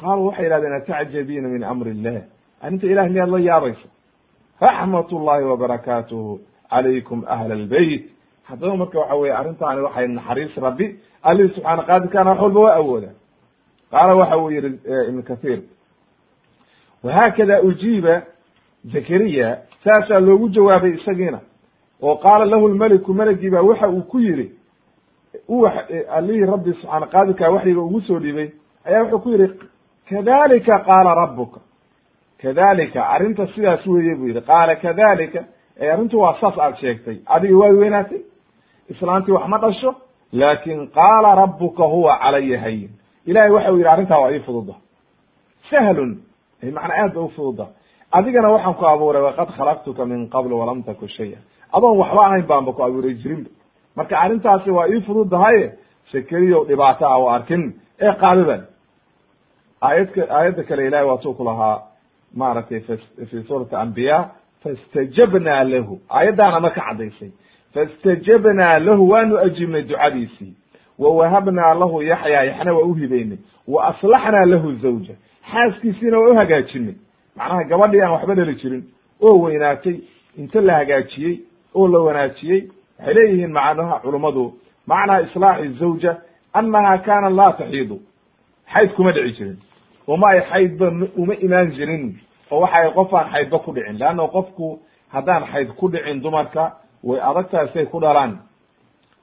qaaluu waxay yidhahdeen atacjabiina min amri illah arrinta ilahi miyaad la yaabaysa raxmat ullahi wabarakaatuhu calaykum ahla albeyt haddaba marka waxa weye arrintaani waxay naxariis rabbi allihii subxaana qaadirkaana wax walba waa awooda qaala waxa uu yihi ibn kathir wahaakada ujiiba zakariya saasaa loogu jawaabay isagiina oo qaala lahu lmeliku meligii baa waxa uu ku yihi u allihii rabbi subxaana qaadirka waxyiga ugu soo dhibay ayaa wuxuu ku yihi kadalika qaala rabuka kadalika arrinta sidaas weeye buu yihi qaala kadalika arrintu waa saas aad sheegtay adiga waa weynaatay islaantii wax ma dhasho laakin qaala rabuka huwa calaya hayin ilahay waxa u yidhi arrintaa waa ii fududa. Sahlun macnaa aad ba u fududa. Adigana waxaan ku abuuray waqad khalaqtuka min qabl walam taku shaya. Adoon waxba ahayn baanba ku abuuray jirinba marka arrintaasi waa ii fududahaye sakeriyo dhibaato ah o arkin. Ee qaadadan aayadka aayadda kale ilahay waatuu ku lahaa. Maaragtay fi suurati ambiya fastajabnaa lahu. Aayaddaana marka caddaysay. Fastajabnaa lahu waanu ajiibnay ducadiisii wa wahabnaa lahu yaxya yaxna waa uhibeynay wa aslaxnaa lahu zawja xaaskiisiina waa u hagaajinay macnaha gabadhii aan waxba dhali jirin oo weynaatay inta la hagaajiyey oo la wanaajiyey waxay leeyihiin macnaha culummadu macnaa islaaxi zawja annaha kaana laa taxiidu xayd kuma dhici jirin uma ay xaydba uma imaan jirin oo waxa ay qof aan xaydba ku dhicin leanna qofku haddaan xayd ku dhicin dumarka way adagtahay say ku dhalaan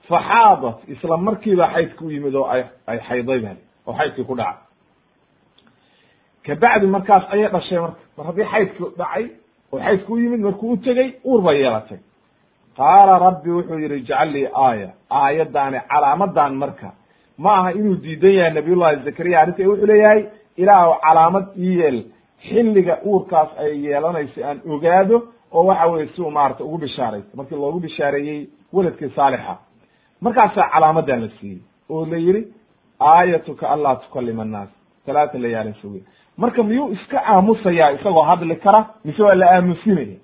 faxaadat isla markiiba xaydka u yimid oo ay ay xayday bal oo xaydkii ku dhaca kabacdi markaas ayay dhashay marka mar haddii xaydki dhacay oo xaydka u yimid markuu u tegey uur bay yeelatay qaala rabbi wuxuu yihi ijcal lii aaya aayaddaani calaamadan marka ma aha inuu diidan yahay nabiyullahi zakariya arrinta wuxuu leeyahay ilaah calaamad ii yeel xilliga uurkaas ay yeelanayso aan ogaado oo waxa weye si uu ugu bishaaraysto markii loogu bishaareeyey weladkii saalixa markaasaa calaamadan la siiyey oo la yihi aayatuka anlaa tukalima annaas. Talaata layaalin sugiya marka miyuu iska aamusayaa isagoo hadli kara? Mise waa la aamusinaya?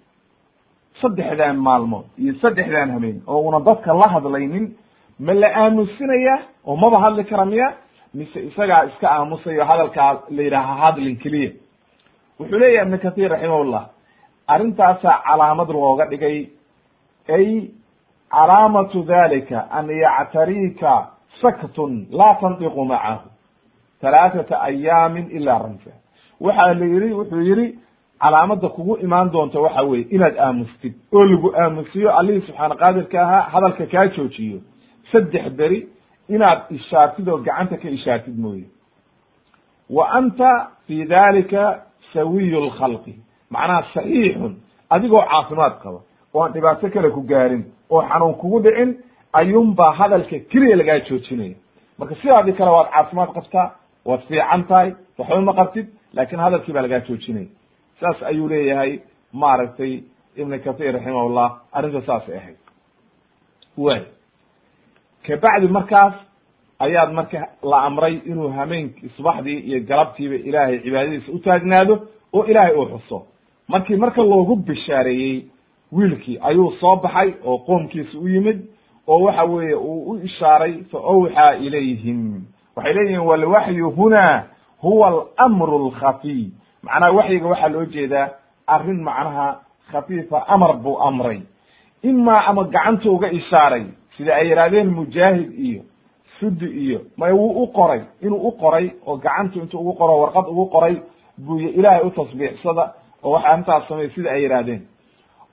Saddexdan maalmood iyo saddexdan habeen oo una dadka la hadlaynin ma la aamusinayaa oo maba hadli kara miya? Mise isagaa iska aamusayo hadalkaa la yidhaaha hadlin keliya? Wuxuu leeyahay ibn kathir raximahullah arrintaasaa calaamad looga dhigay ay calaamatu dalika an yactarika saktun laa tandiqu macahu halaathata ayaamin ilaa ramsa waxaa la yihi wuxuu yihi calaamada kugu imaan doonta waxa weye inaad aamustid oo lagu aamusiyo allihii subxaana qaadirka ahaa hadalka kaa joojiyo. Saddex beri inaad ishaartid oo gacanta ka ishaartid mooye. Wa anta fi dalika sawiyu lkhalqi macnaha saxiixun adigoo caafimaad qaba oo aan dhibaato kale ku gaarin oo xanuun kugu dhicin ayuunbaa hadalka keliya lagaa joojinaya. Marka sidaadii kale waad caafimaad qabtaa waad fiican tahay waxba ma qabtid laakin hadalkii baa lagaa joojinaya. Saas ayuu leeyahay maaragtay ibn kathir raximahullah arrinta saasay ahayd. Way. Kabacdi markaas ayaad marka la amray inuu hameenki subaxdii iyo galabtiiba ilaahay cibaadadiisa u taagnaado oo ilaahay uu xuso. Markii marka loogu bishaareeyey wiilkii ayuu soo baxay oo qoomkiisa u yimid oo waxa weeye uu u ishaaray fa awxaa ilayhim. Waxay leeyihiin walwaxyu huna huwa alamru alkhafiy macnaha waxyiga waxaa loo jeedaa arrin macnaha khafiifa amar buu amray. Imaa ama gacanta uga ishaaray sida ay yidhahdeen mujaahid iyo sudi iyo may wuu u qoray inuu u qoray oo gacantu intu ugu qoro warqad ugu qoray buu ilaahay u tasbiixsada. Oo waxa arrintaas samey sida ay yidhahdeen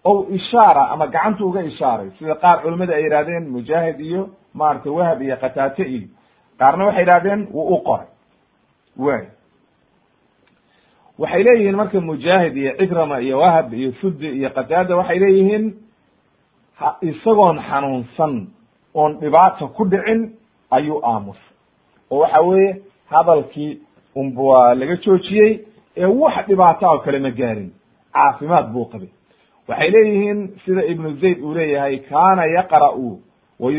o ishaara ama gacanta uga ishaaray. Sida qaar culimada ay yidhahdeen mujaahid iyo maaragtay wahab iyo kataate iyo qaarna waxay yidhahdeen wuu u qoray. Way waxay leeyihiin marka mujaahid iyo cikrama iyo wahab iyo sudi iyo qataada waxay leeyihiin isagoon xanuunsan oon dhibaata ku dhicin ayuu aamusay oo waxa weeye hadalkii unba waa laga joojiyey ee wax dhibaata oo kale ma gaarin. Caafimaad buu qabay waxay leeyihiin sida ibnu zayd uu leeyahay kaana yaqra'u wa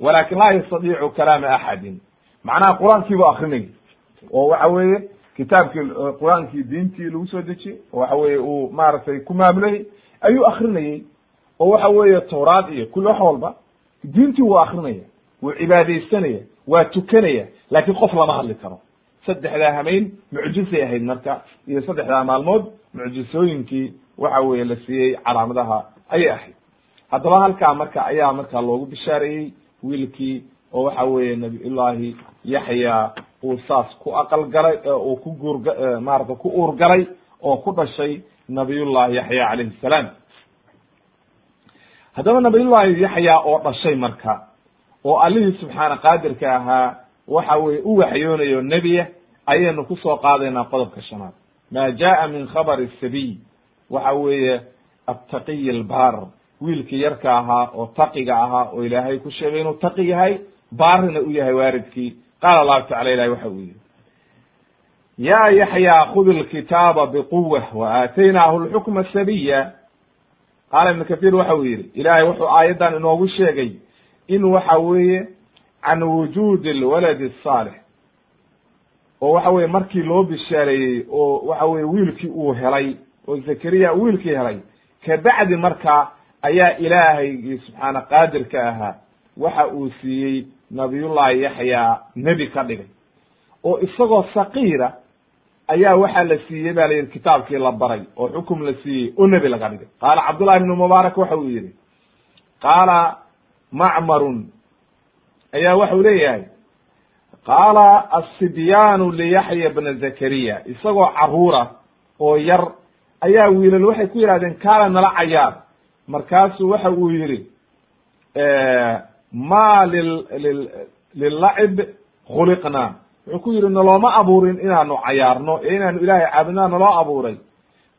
walakin laa yastadiicu kalaama axadin. Macnaha qur'aankii buu akrinayay oo waxa weeye kitaabkii qur'aankii diintii lagu soo dejiyey oo waxa weeye uu maaragtay ku maamulayay ayuu akrinayey oo waxa weeye tawraad iyo kul wax walba diintii wuu akrinaya wuu cibaadaysanaya waa tukanaya laakiin qof lama hadli karo. Saddexdaa hameyn mucjisay ahayd marka iyo saddexdaa maalmood mucjisooyinkii waxa weeye la siiyey calaamadaha ayay ahayd. Haddaba halkaa marka ayaa marka loogu bishaareeyey wiilkii oo waxa weeye nabiyullaahi yaxya uu saas ku aqal galay uu ku guurga maarata ku uur galay oo ku dhashay nabiyullahi yaxya calayhi salaam. Haddaba nabiyullahi yaxya oo dhashay marka oo allihii subxaana qaadirka ahaa waxa weye u waxyoonayo nebiya ayaynu ku soo qaadaynaa qodobka shanaad. Ma jaa min khabari sabiy waxa weeye attaqiy albaar. Wiilkii yarka ahaa oo taqiga ahaa oo ilaahay ku sheegay inuu taqi yahay baarina u yahay waalidkii qaala allahu tacala ilahi waxa uu yihi ya yaxya khud lkitaaba bquwa waaataynaahu lxukma sabiya qaala ibnu kahiir waxa uu yihi ilaahay wuxuu aayaddan inoogu sheegay in waxa weeye can wujuudi lwaladi asaalix oo waxa weye markii loo bishaareeyey oo waxa weye wiilkii uu helay oo zakariya wiilkii helay kabacdi marka ayaa ilaahaygii subxaana qaadirka ahaa waxa uu siiyey nabiyullahi yaxya nebi ka dhigay. Oo isagoo sakiira ayaa waxaa la siiyey ba la yidhi kitaabkii la baray oo xukum la siiyey oo nebi laga dhigay. Qaala cabdullahi ibnu mubaarak waxa uu yihi qaala macmarun ayaa waxau leeyahay qaala asibyaanu liyaxya bna zakariya isagoo caruura oo yar ayaa wiilal waxay ku yidhahdeen kaala nala cayaar. Markaasuu waxa uu yihi ma lil lil lilacib khuliqna wuxuu ku yihi nalooma abuurin inaanu cayaarno ee inaanu ilaahay caabudnaa naloo abuuray.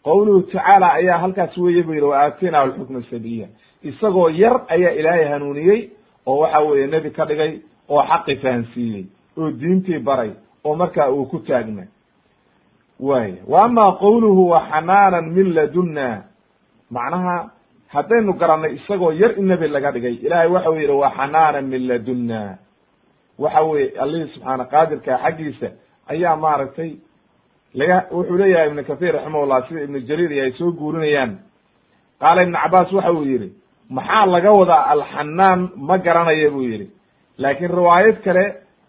Qawluhu tacaala ayaa halkaas weeye bu yihi wa aataynahu alxukma sabiya isagoo yar ayaa ilaahay hanuuniyey oo waxa weeye nebi ka dhigay oo xaqi fahansiiyey oo diintii baray oo markaa uu ku taagna way. Wa ama qawluhu wa xanaanan min ladunna. Macnaha haddaynu garannay isagoo yar in nebi laga dhigay ilahay waxau yidhi wa xanaanan min ladunna. Waxa weye allihii subxaana qaadirka xaggiisa ayaa maaragtay laga wuxuu leeyahay ibnu kathir raximahullah sida ibnu jariir iyo ay soo guurinayaan. Qaala ibnu cabaas waxa uu yihi maxaa laga wadaa alxanaan ma garanaya buu yihi laakiin riwaayad kale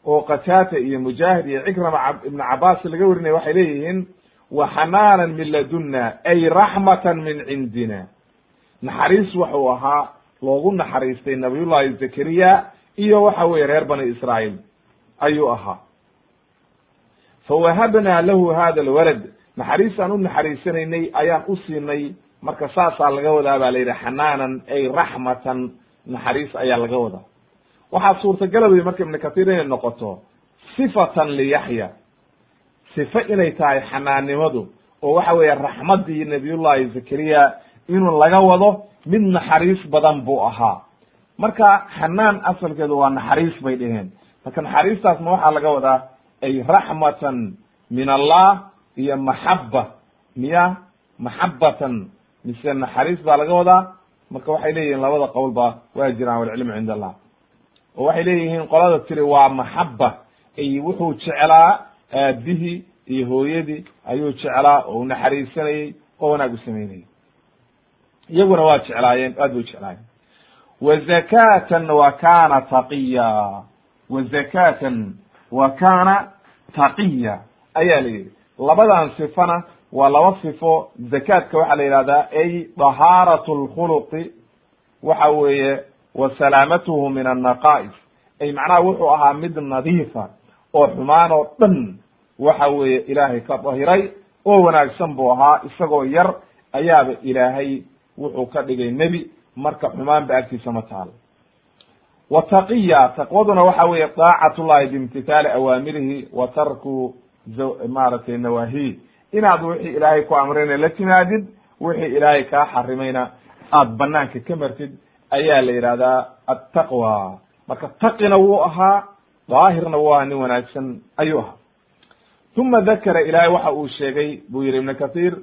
oo qataata iyo mujaahid iyo cikrama ibnu cabaas laga warinaya waxay leeyihiin wa xanaanan min ladunna ay raxmatan min cindina. Naxariis waxuu ahaa loogu naxariistay nabiyullahi zakariya iyo waxa weye reer bani israa'iil ayuu ahaa. Fawahabnaa lahu hada alwalad. Naxariistaan u naxariisanaynay ayaan u siinay marka saasaa laga wadaa baa la yidhi xanaanan ay raxmatan. Naxariis ayaa laga wadaa waxaa suurtagala wey marka ibnu kahiir inay noqoto sifatan liyaxya sife inay tahay xanaannimadu oo waxa weeye raxmaddii nabiyullahi zakariya inuu laga wado mid naxariis badan buu ahaa. Marka xanaan asalkeedu waa naxariis bay dheheen marka naxariistaasna waxaa laga wadaa ay raxmatan min allah iyo maxaba miya maxabatan mise naxariis baa laga wadaa. Marka waxay leeyihiin labada qowlba waa jiraan walcilmu cind allah oo waxay leeyihiin qolada tiri waa maxaba wuxuu jeclaa aabihii iyo hooyadii ayuu jeclaa oo u oo wanaag u samaynayay iyaguna waa jeclaayeen aad bay jeclaayeen. Wa zakatan wa kana taqiya. Wa zakatan wa kana taqiya. Ayaa la yidhi. Labadan sifana waa laba sifo. Zakaadka waxaa la yihahdaa ay dahaarat lkhuluqi waxa weeye wa salaamatuhu min annaqa'is ay macnaha wuxuu ahaa mid nadiifa oo xumaan oo dhan waxa weeye ilaahay ka dahiray oo wanaagsan buu ahaa isagoo yar ayaaba ilaahay wuxuu ka dhigay nebi marka xumaan ba agtiisa ma taalo wa taqiya taqwaduna waxa weeye daacatullahi biimtithaali awaamirihi wa tarku maaragtay nawaahi inaad wixii ilaahay ku amrayna la timaadid wixii ilaahay kaa xarimayna aad banaanka ka martid ayaa la yidhahdaa attaqwa. Marka taqina wuu ahaa daahirna ahaa nin wanaagsan ayuu ahaa. Uma dakara ilaahay waxa uu sheegay buu yihi ibnu kathiir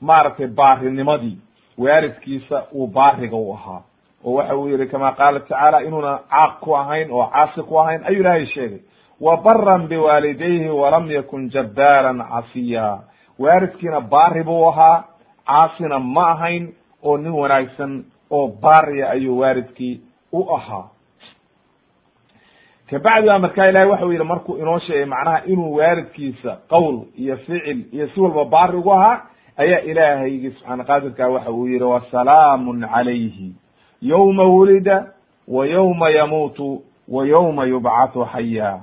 maaragtay baarinimadii waaridkiisa uu baariga u ahaa. Oo waxa uu yihi kama qaala tacaala inuuna caaq ku ahayn oo caasi ku ahayn ayuu ilaahay sheegay. Wa baran biwaalidayhi walam yakun jabbaaran casiya. Waaridkiina baari buu ahaa caasina ma ahayn oo nin wanaagsan oo baariya ayuu waaridkii u ahaa. Kabacdi baa markaa ilahay waxau yihi markuu inoo sheegay macnaha inuu waaridkiisa qowl iyo ficil iyo si walba baari ugu ahaa ayaa ilaahaygi subxaana qaadirka waxa uu yihi wasalaamun calayhi. Yowma wulida wa yowma yamuutu wa yowma yubcathu xaya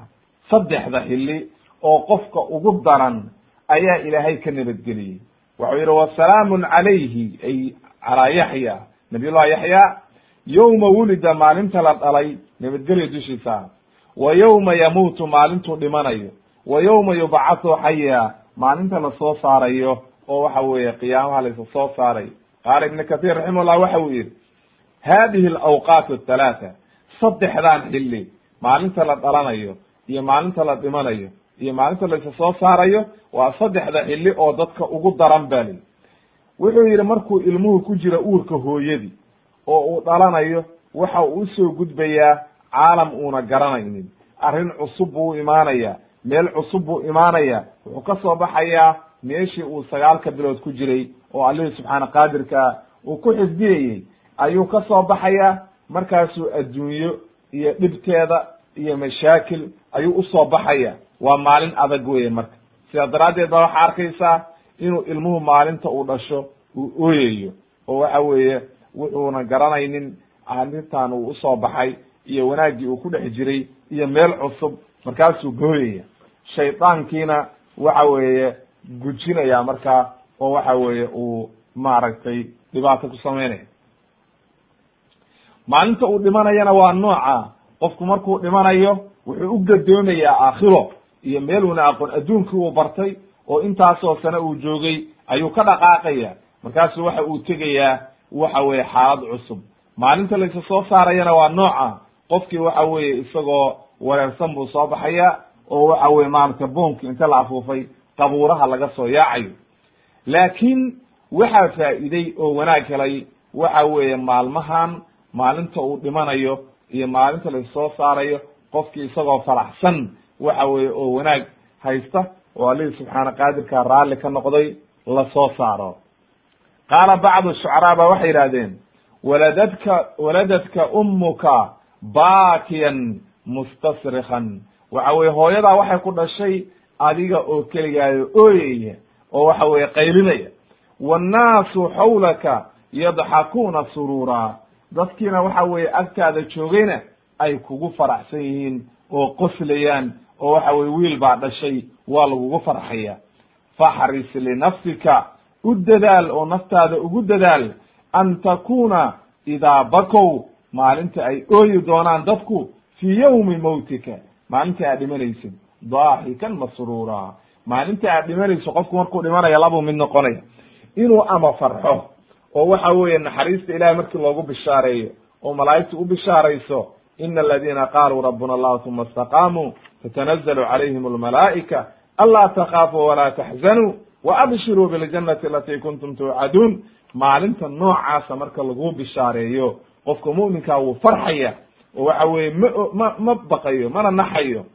saddexda xilli oo qofka ugu daran ayaa ilaahay ka nabadgeliyey. Waxau yihi wasalaamun calayhi ay calaa yaxya nabiy llahi yaxya yowma wulida maalinta la dhalay nabadgelyo dushiisa. Wa yowma yamuutu maalintuu dhimanayo. Wa yowma yubcathu xaya maalinta la soo saarayo oo waxa weeye qiyaamaha laysa soo saaray. Qaala ibnu kathir raximahullah waxa uu yihi hadihi alawqaat athalaatha saddexdan xilli maalinta la dhalanayo iyo maalinta la dhimanayo iyo maalinta laysa soo saarayo waa saddexda xilli oo dadka ugu daran bali wuxuu yihi markuu ilmuhu ku jira uurka hooyadii oo uu dhalanayo waxa uu u soo gudbayaa caalam uuna garanaynin. Arrin cusub buu u imaanaya meel cusub buu imaanaya. Wuxuu ka soo baxayaa meeshii uu sagaalka bilood ku jiray oo allihii subxaana qaadirka uu ku xifdiyayey ayuu ka soo baxayaa markaasuu adduunyo iyo dhibteeda iyo mashaakil ayuu u soo baxaya waa maalin adag weye marka. Sidaa daraaddeed ba waxaa arkaysaa inuu ilmuhu maalinta uu dhasho uu ooyayo oo waxa weeye wuxuuna garanaynin arrintan uu u soo baxay iyo wanaaggii uu ku dhex jiray iyo meel cusub markaasuu gooyaya. Shaydaankiina waxa weeye gujinaya markaa oo waxa weeye uu maaragtay dhibaato ku samaynaya maalinta uu dhimanayana waa nooca. Qofku markuu dhimanayo wuxuu u gadoomayaa aakhiro iyo meel uuna aqoon adduunkii uu bartay oo intaasoo sane uu joogay ayuu ka dhaqaaqaya. Markaasu waxa uu tegayaa waxa weeye xaalad cusub. Maalinta laysa soo saarayana waa nooca qofkii waxa weeye isagoo wareersan buu soo baxaya oo waxa weye maaragtay boonki inta la afuufay qabuuraha laga soo yaacayo. Laakiin waxaa faa'iiday oo wanaag helay waxa weeye maalmahan maalinta uu dhimanayo iyo maalinta la soo saarayo qofkii isagoo faraxsan waxa weeye oo wanaag haysta oo allihii subxaana qaadirkaa raalli ka noqday la soo saaro. Qaala bacdu shucaraa ba waxay yidhahdeen waladadka waladadka ummuka baakiyan mustasrikan waxa weye hooyadaa waxay ku dhashay adiga oo keligaayo ooyaya oo waxa weye qaylinaya. Wannaasu xawlaka yadxakuuna suruuraa dadkiina waxa weeye agtaada joogayna ay kugu faraxsan yihiin oo qoslayaan oo waxa weye wiil baa dhashay waa lagugu farxaya. Faxris linafsika u dadaal oo naftaada ugu dadaal an takuna idaa bakow maalinta ay ooyi doonaan dadku fii yawmi mawtika. Maalinta aad dhimanaysid daaxikan masruura. Maalinta aad dhimanayso qofku markuu dhimanaya labuu mid noqonaya. Inuu ama farxo oo waxa weeye naxariista ilahay markii loogu bishaareeyo oo malaa'igtu u bishaarayso ina aladina qaaluu rabbuna allah uma istaqaamuu tatanazalu calayhim almalaa'ika anlaa takhaafuu walaa taxzanuu waabshiruu biljannati alatii kuntum tuucaduun maalinta noocaasa marka lagu bishaareeyo qofka mu'minkaa wuu farxaya oo waxa weeye ma ma ma baqayo mana naxayo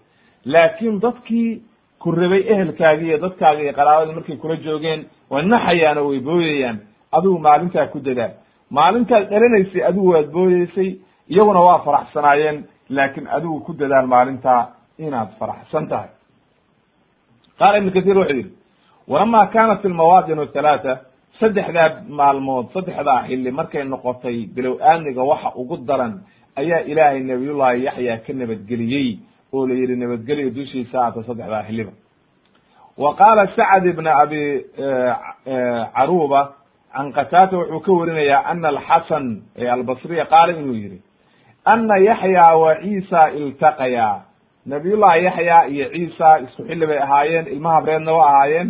laakiin dadkii ku rabay ehelkaagi iyo dadkaaga iyo qaraabada markay kula joogeen way naxayaan oo way booyayaan adigu maalintaa ku dadaal maalintaad dhalanaysay adigu waad booyeysay iyaguna waa faraxsanaayeen laakiin adigu ku dadaal maalintaa inaad faraxsan tahay. Qaala ibnu kahiir wuxuu yidhi walama kanat almawaadin halaata saddexdaa maalmood saddexdaa xilli markay noqotay bilow aamniga waxa ugu daran ayaa ilaahay nabiyullahi yaxya ka nabadgeliyey oo la yidhi nabadgelyo dushiisa aata saddexdaa xilliba. Wa qaala sacd ibna abi caruba can qataata wuxuu ka warinayaa ana alxasan albasriya qaala inuu yihi ana yaxya wa ciisa iltaqaya nabiyullahi yaxya iyo ciisa isku xilli bay ahaayeen ilma habreedna wa ahaayeen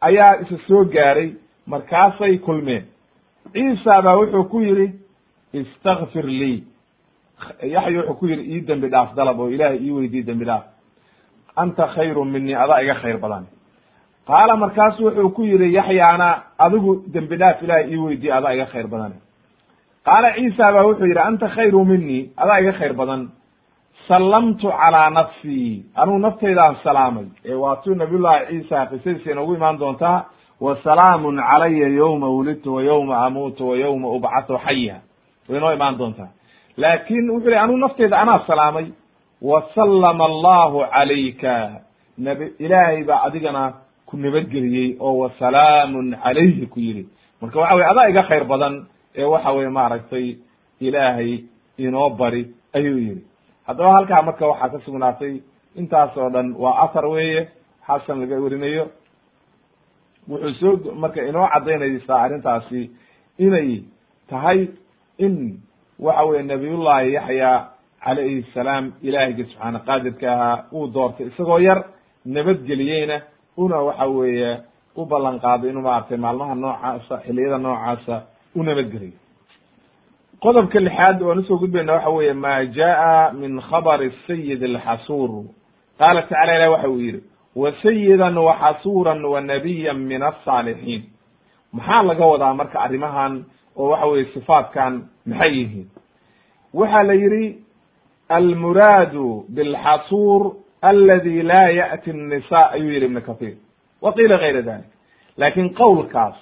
ayaa isa soo gaaray markaasay kulmeen. Ciisa baa wuxuu ku yidhi istakfir lii yaxya wuxuu ku yidhi ii dembi dhaaf dalab oo ilaahay ii weydiiy dembi dhaaf. Anta khayru minii adaa iga khayr badan. Qaala markaasu wuxuu ku yidhi yaxyaana adigu dembi dhaaf ilahay ii weydiiye adaa iga khayr badan. Qaala ciisa baa wuxuu yidhi anta khayru minii adaa iga khayr badan sallamtu calaa nafsii anugu naftaydaan salaamay. Ee waatuu nabiyullahi ciisa qisadiisa inoogu imaan doontaa wa salaamun calaya yowma wulidtu wa yowma amuutu wa yowma ubcathu xaya way inoo imaan doontaa. Laakin wuxuu yihi anugu nafteyda anaa salaamay. Wa sallama allahu calayka. Nabi ilaahay baa adigana ku nabadgeliyey oo wa salaamun calayhi ku yidhi. Marka waxa weye adaa iga khayr badan ee waxa weye maaragtay ilaahay inoo bari ayuu yihi haddaba halkaa marka waxaa ka sugnaatay intaas oo dhan waa athar weeye xasan laga werinayo wuxuu soo marka inoo caddaynaysaa arrintaasi inay tahay in waxa weye nabiyullahi yaxya calayhi salaam ilaahiyga subxaana qaadirka ahaa uu doortay isagoo yar nabadgeliyeyna una waxa weeye u ballan qaaday inuu maaragtay maalmaha noocaasa xiliyada noocaasa u nabadgeliyo qodobka lixaad oan u soo gudbayna waxa weeye ma jaa min khabari sayid alxasuur qaala tacala ilah waxa uu yidhi wa sayidan wa xasuuran wa nabiyan min asaalixiin maxaa laga wadaa marka arrimahan oo waxa weye sifaatkan maxay yihiin? Waxa la yidhi almuraadu bilxasuur aladi laa ya'ti الnisa ayuu yihi ibn kathir. Wa qiila gayra dalik laakiin qowlkaas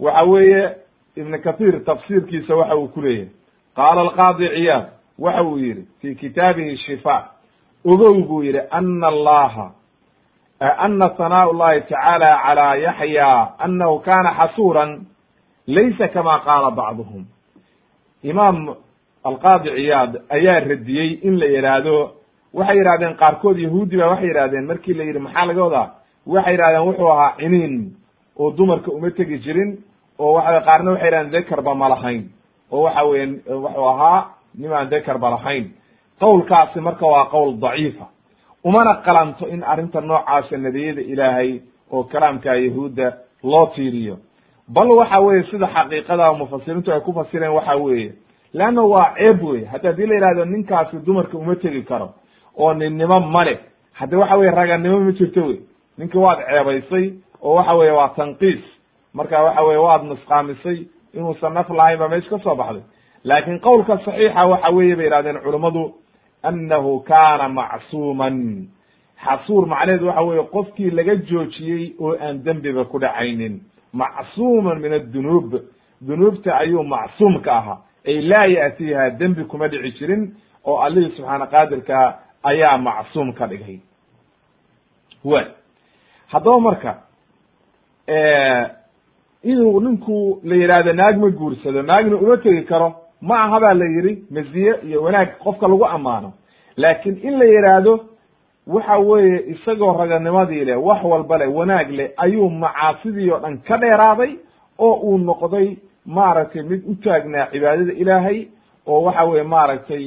waxa weeye ibn kathir tafsiirkiisa waxa uu ku leeyahay. Qaala alqaadi ciyaad waxa uu yihi fi kitaabihi shifa ogow buu yihi ana allaha ana sanaa llahi tacaala calى yaxya anahu kana xasuuran laysa kama qaala bacduhum. Imaam alqaadi ciyaad ayaa radiyey in la yihaahdo waxay yidhahdeen qaarkood yahuudi ba waxay yidhahdeen markii la yidhi maxaa laga wadaa? Waxay yidhahdeen wuxuu ahaa ciniin oo dumarka uma tegi jirin oo waxa qaarna waxay yidhahdeen dekarba ma lahayn. oo waxa weye wuxuu ahaa nimaan dekarba lahayn. qowlkaasi marka waa qowl daciifa umana qalanto in arrinta noocaasa nebiyada ilaahay oo kalaamka yahuudda loo tiiriyo. bal waxa weye sida xaqiiqada mufasiriintu ay ku fasireen waxa weeye leanna waa ceeb wey hadda haddii la yihahdo ninkaasi dumarka uma tegi karo oo ninnimo male hadde waxa weye raganimo ma jirto wey ninki waad ceebaysay oo waxa weye waa tanqiis marka waxa weye waad nusqaamisay inuusan naf lahayn ba meesha ka soo baxday. Laakin qowlka saxiixa waxa weeye bay yihahdeen culummadu annahu kaana macsuuman. Xasuur macnaheedu waxa weeye qofkii laga joojiyey oo aan dembiba ku dhacaynin. Macsuuman min addunuub dunuubta ayuu macsuum ka ahaa. Ay laa ya'tiiha dembi kuma dhici jirin oo allihii subxaana qaadirka ayaa macsuum ka dhigay. Wa haddaba marka inuu ninku la yidhaahdo naag ma guursado naagna uma tegi karo ma aha baa la yidhi maziye iyo wanaag qofka lagu ammaano. Laakin in la yidhaahdo waxa weeye isagoo raganimadii leh wax walba leh wanaag leh ayuu macaasidii oo dhan ka dheeraaday oo uu noqday maaragtay mid u taagnaa cibaadada ilaahay oo waxa weye maaragtay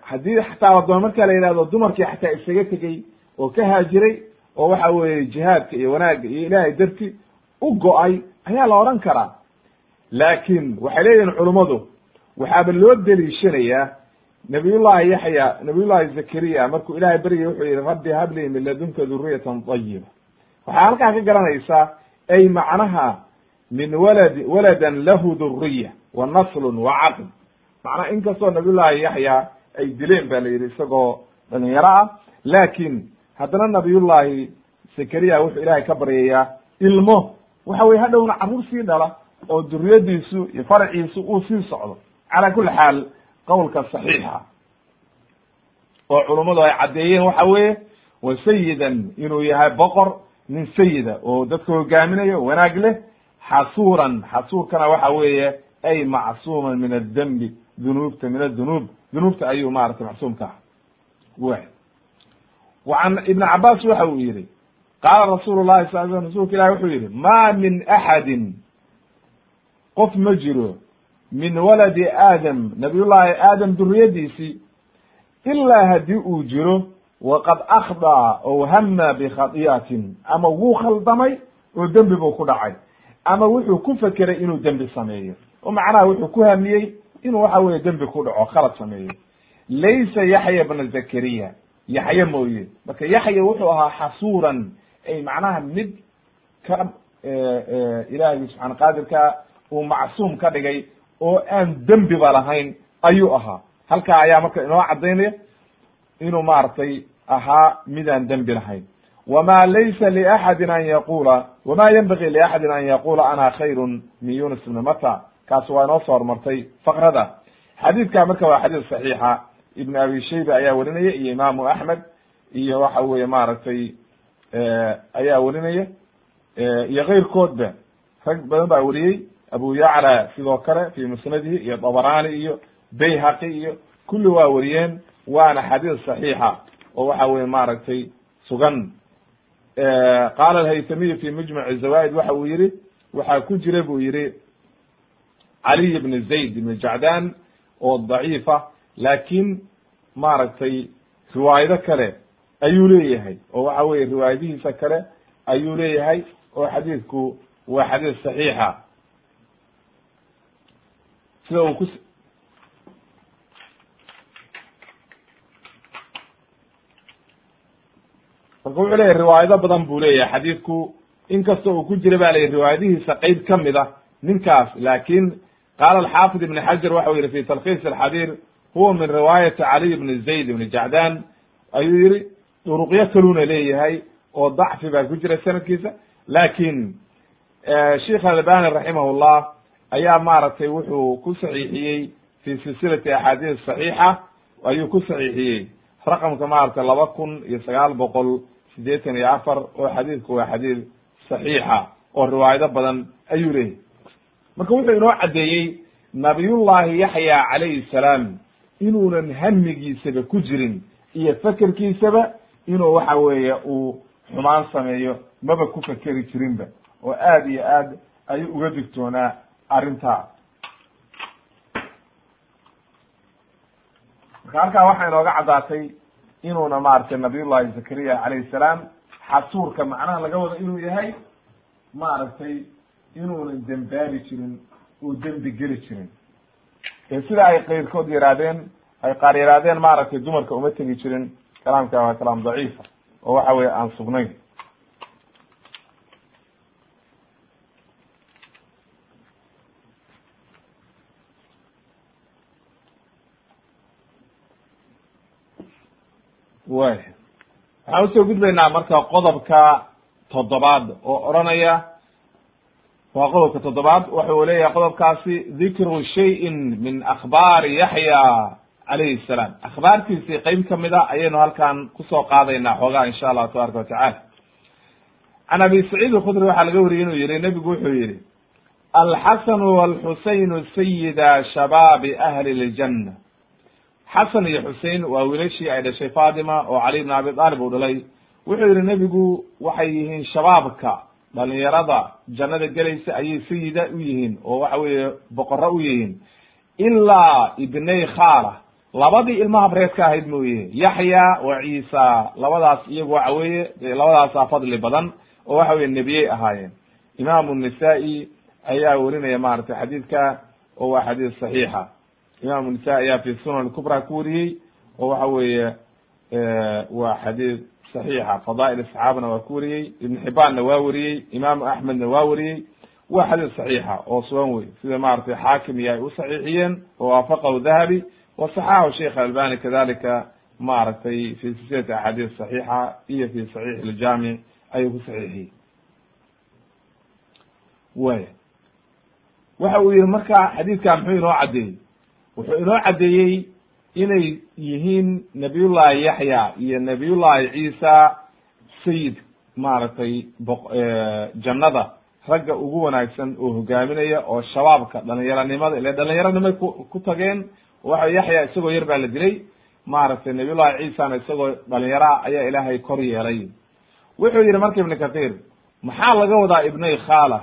haddii xataa ladoon marka la yidhahdo dumarkii xataa isaga tegey oo ka haajiray oo waxa weeye jihaadka iyo wanaagga iyo ilaahay darti u go'ay ayaa la odhan karaa. Laakin waxay leeyihiin culummadu waxaaba loo deliishanayaa nabiyullahi yaxya nabiyullahi zakariya markuu ilahay beryay wuxuu yihi rabbi hablii min ladunka duriyatan tayiba waxaa halkaa ka garanaysaa ay macnaha min waladi waladan lahu duriya wa naslun wa caql. Macnaha inkastoo nabiyullahi yaxya ay dileen ba la yidhi isagoo dhalinyaro ah. Laakin haddana nabiyullahi zakariya wuxuu ilahay ka baryayaa ilmo waxa weye hadhowna carruur sii dhala oo duriyadiisu iyo faraciisu uu sii socdo. Cala kuli xaal qowlka saxiixa. Oo culummadu ay caddeeyeen waxa weeye wa sayidan inuu yahay boqor nin sayida oo dadka hogaaminayo wanaag leh xasuuran. Xasuurkana waxa weeye ay macsuuman min adembi dunuubta min adunuub dunuubta ayuu maratay macsuum ka ah wa wa can ibn cabaas waxa uu yihi qaala rasuulu llahi sal sl rasulka ilahi wuxuu yihi ma min axadin qof ma jiro min waladi aadam nabiyullahi aadam duriyadiisii ilaa haddii uu jiro waqad akhdaa ow hama bikhadi'atin ama wuu khaldamay oo dembi buu ku dhacay ama wuxuu ku fekeray inuu dembi sameeyo oo macnaha wuxuu ku hamiyey inuu waxa weye dembi ku dhaco khalad sameeyo laysa yaxya bna zakariya yaxye mooye marka yaxya wuxuu ahaa xasuuran ay macnaha mid ka ilaahay subxaana qaadirka uu macsuum ka dhigay oo aan dembiba lahayn ayuu ahaa halkaa ayaa marka inoo caddaynaya inuu maaragtay ahaa midaan dembi lahayn wma laysa liaxadin an yaqula wma yenbagi liaxadin an yaqula ana khayrun min yunus ibni mata kaas waa inoo soo hormartay fakrada xadiidka marka waa xadiis saxiixa ibn abi shayba ayaa werinaya iyo imaamu axmed iyo waxa weye maaragtay ayaa werinaya iyo keyrkoodba rag badan baa weriyey abu yacla sidoo kale fi musnadihi iyo dabrani iyo bayhaqi iyo kulli waa weriyeen waana xadiis saxiixa oo waxa weye maaragtay sugan qaala alhaytamiyu fi mujmac zawaid waxa uu yihi waxaa ku jira buu yihi caliy bn zayd ibn jacdan oo daciifa laakin maaragtay riwaayado kale ayuu leeyahay. Oo waxa weye riwaayadihiisa kale ayuu leeyahay oo xadiidku waa xadiis saxiixa. Sida uu ku marka wuxuu leyahy riwaayado badan buu leeyahay. Xadiidku inkasta uu ku jira ba layihi riwaayadihiisa qeyb ka mid a ninkaas. Laakin qaala alxaafid ibn xajar waxa u yihi fi talkhiis alxadiir huwa min riwaayati caliy ibn zayd ibn jacdan. Ayuu yihi duruqyo kaluna leeyahay oo dacfi baa ku jira sanadkiisa. Lakin sheikh albani raximah llah ayaa maaragtay wuxuu ku saxiixiyey fi silsilati axaadiis saxiixa ayuu ku saxiixiyey raqamka maaragtay laba kun iyo sagaal boqol sideetan iyo afar oo xadiidku waa xadiid saxiixa oo riwaayado badan ayuu leeyahy marka wuxuu inoo caddeeyey nabiyullahi yaxya calayhi salaam inuunan hamigiisaba ku jirin iyo fekerkiisaba inuu waxa weeye uu xumaan sameeyo maba ku fekeri jirinba oo aad iyo aad ayuu uga digtoonaa arrintaa. Marka halkaa waxaa inooga caddaatay inuuna maaragtay nabiyullahi zakariya calayhi salaam xasuurka macnaha laga wado inuu yahay maaragtay inuunan dembaabi jirin uu dembi geli jirin. Ee sida ay keyrkood yihaahdeen ay qaar yihaahdeen maaragtay dumarka uma tegi jirin kalaamka waa kalaam daciifa oo waxa weye aan sugnayn. Way waxaan u soo gudbaynaa marka qodobka toddobaad oo odhanaya. Waa qodobka toddobaad waxa uu leeyahay qodobkaasi dikru shayin min akhbaari yaxya calayhi salaam. Akhbaartiisii qeyb ka mid a ayaynu halkan ku soo qaadaynaa xoogaa insha allahu tabaraka watacala can abi saciid alkhudri waxaa laga wariyey inuu yihi nebigu wuxuu yihi alxasanu walxusaynu sayida shabaabi ahli ljanna. Xasan iyo xusein waa wiilashii ay dhashay fatima oo cali bn abi aalib uu dhalay. Wuxuu yihi nebigu waxay yihiin shabaabka dhalinyarada jannada gelaysa ayay sayida u yihiin oo waxa weeye boqoro u yihiin. Ilaa ibnay khaala labadii ilmaha breedka ahayd mooye yaxya wa ciisa labadaas iyagu waxa weeye labadaasaa fadli badan oo waxa weye nebiyey ahaayeen. Imaamu nisaa-i ayaa werinaya maratay xadiidka oo waa xadiis saxiixa. Imaamu nisa ayaa fi sunan kubra ku wariyey oo waxa weeye waa xadiis saxiixa. Fadaa'il saxaabana waa ku wariyey ibn xibaanna waa wariyey imaamu axmedna waa wariyey. Waa xadiis saxiixa oo sugan wey sida maratay xaakim iyo ay u saxiixiyeen oo waafaqahu dahabi wa saxaxahu sheikh albani kadalika maaragtay fi silsilati axaadiis saxiixa iyo fi saxiix iljaamic ayuu ku saxiixiyey way waxa uu yihi marka xadiidka muxuu inoo caddeeyey wuxuu inoo caddeeyey inay yihiin nabiyullahi yaxya iyo nabiyullahi ciisa sayid maaragtay jannada ragga ugu wanaagsan oo hogaaminaya oo shabaabka dhalinyaronimada ile dhalinyaronimay ku ku tageen waxa yaxya isagoo yar baa la dilay. Maaragtay nabiyullahi ciisana isagoo dhalinyaro ah ayaa ilaahay kor yeelay. Wuxuu yihi marka ibnu kathir maxaa laga wadaa ibnay khaala?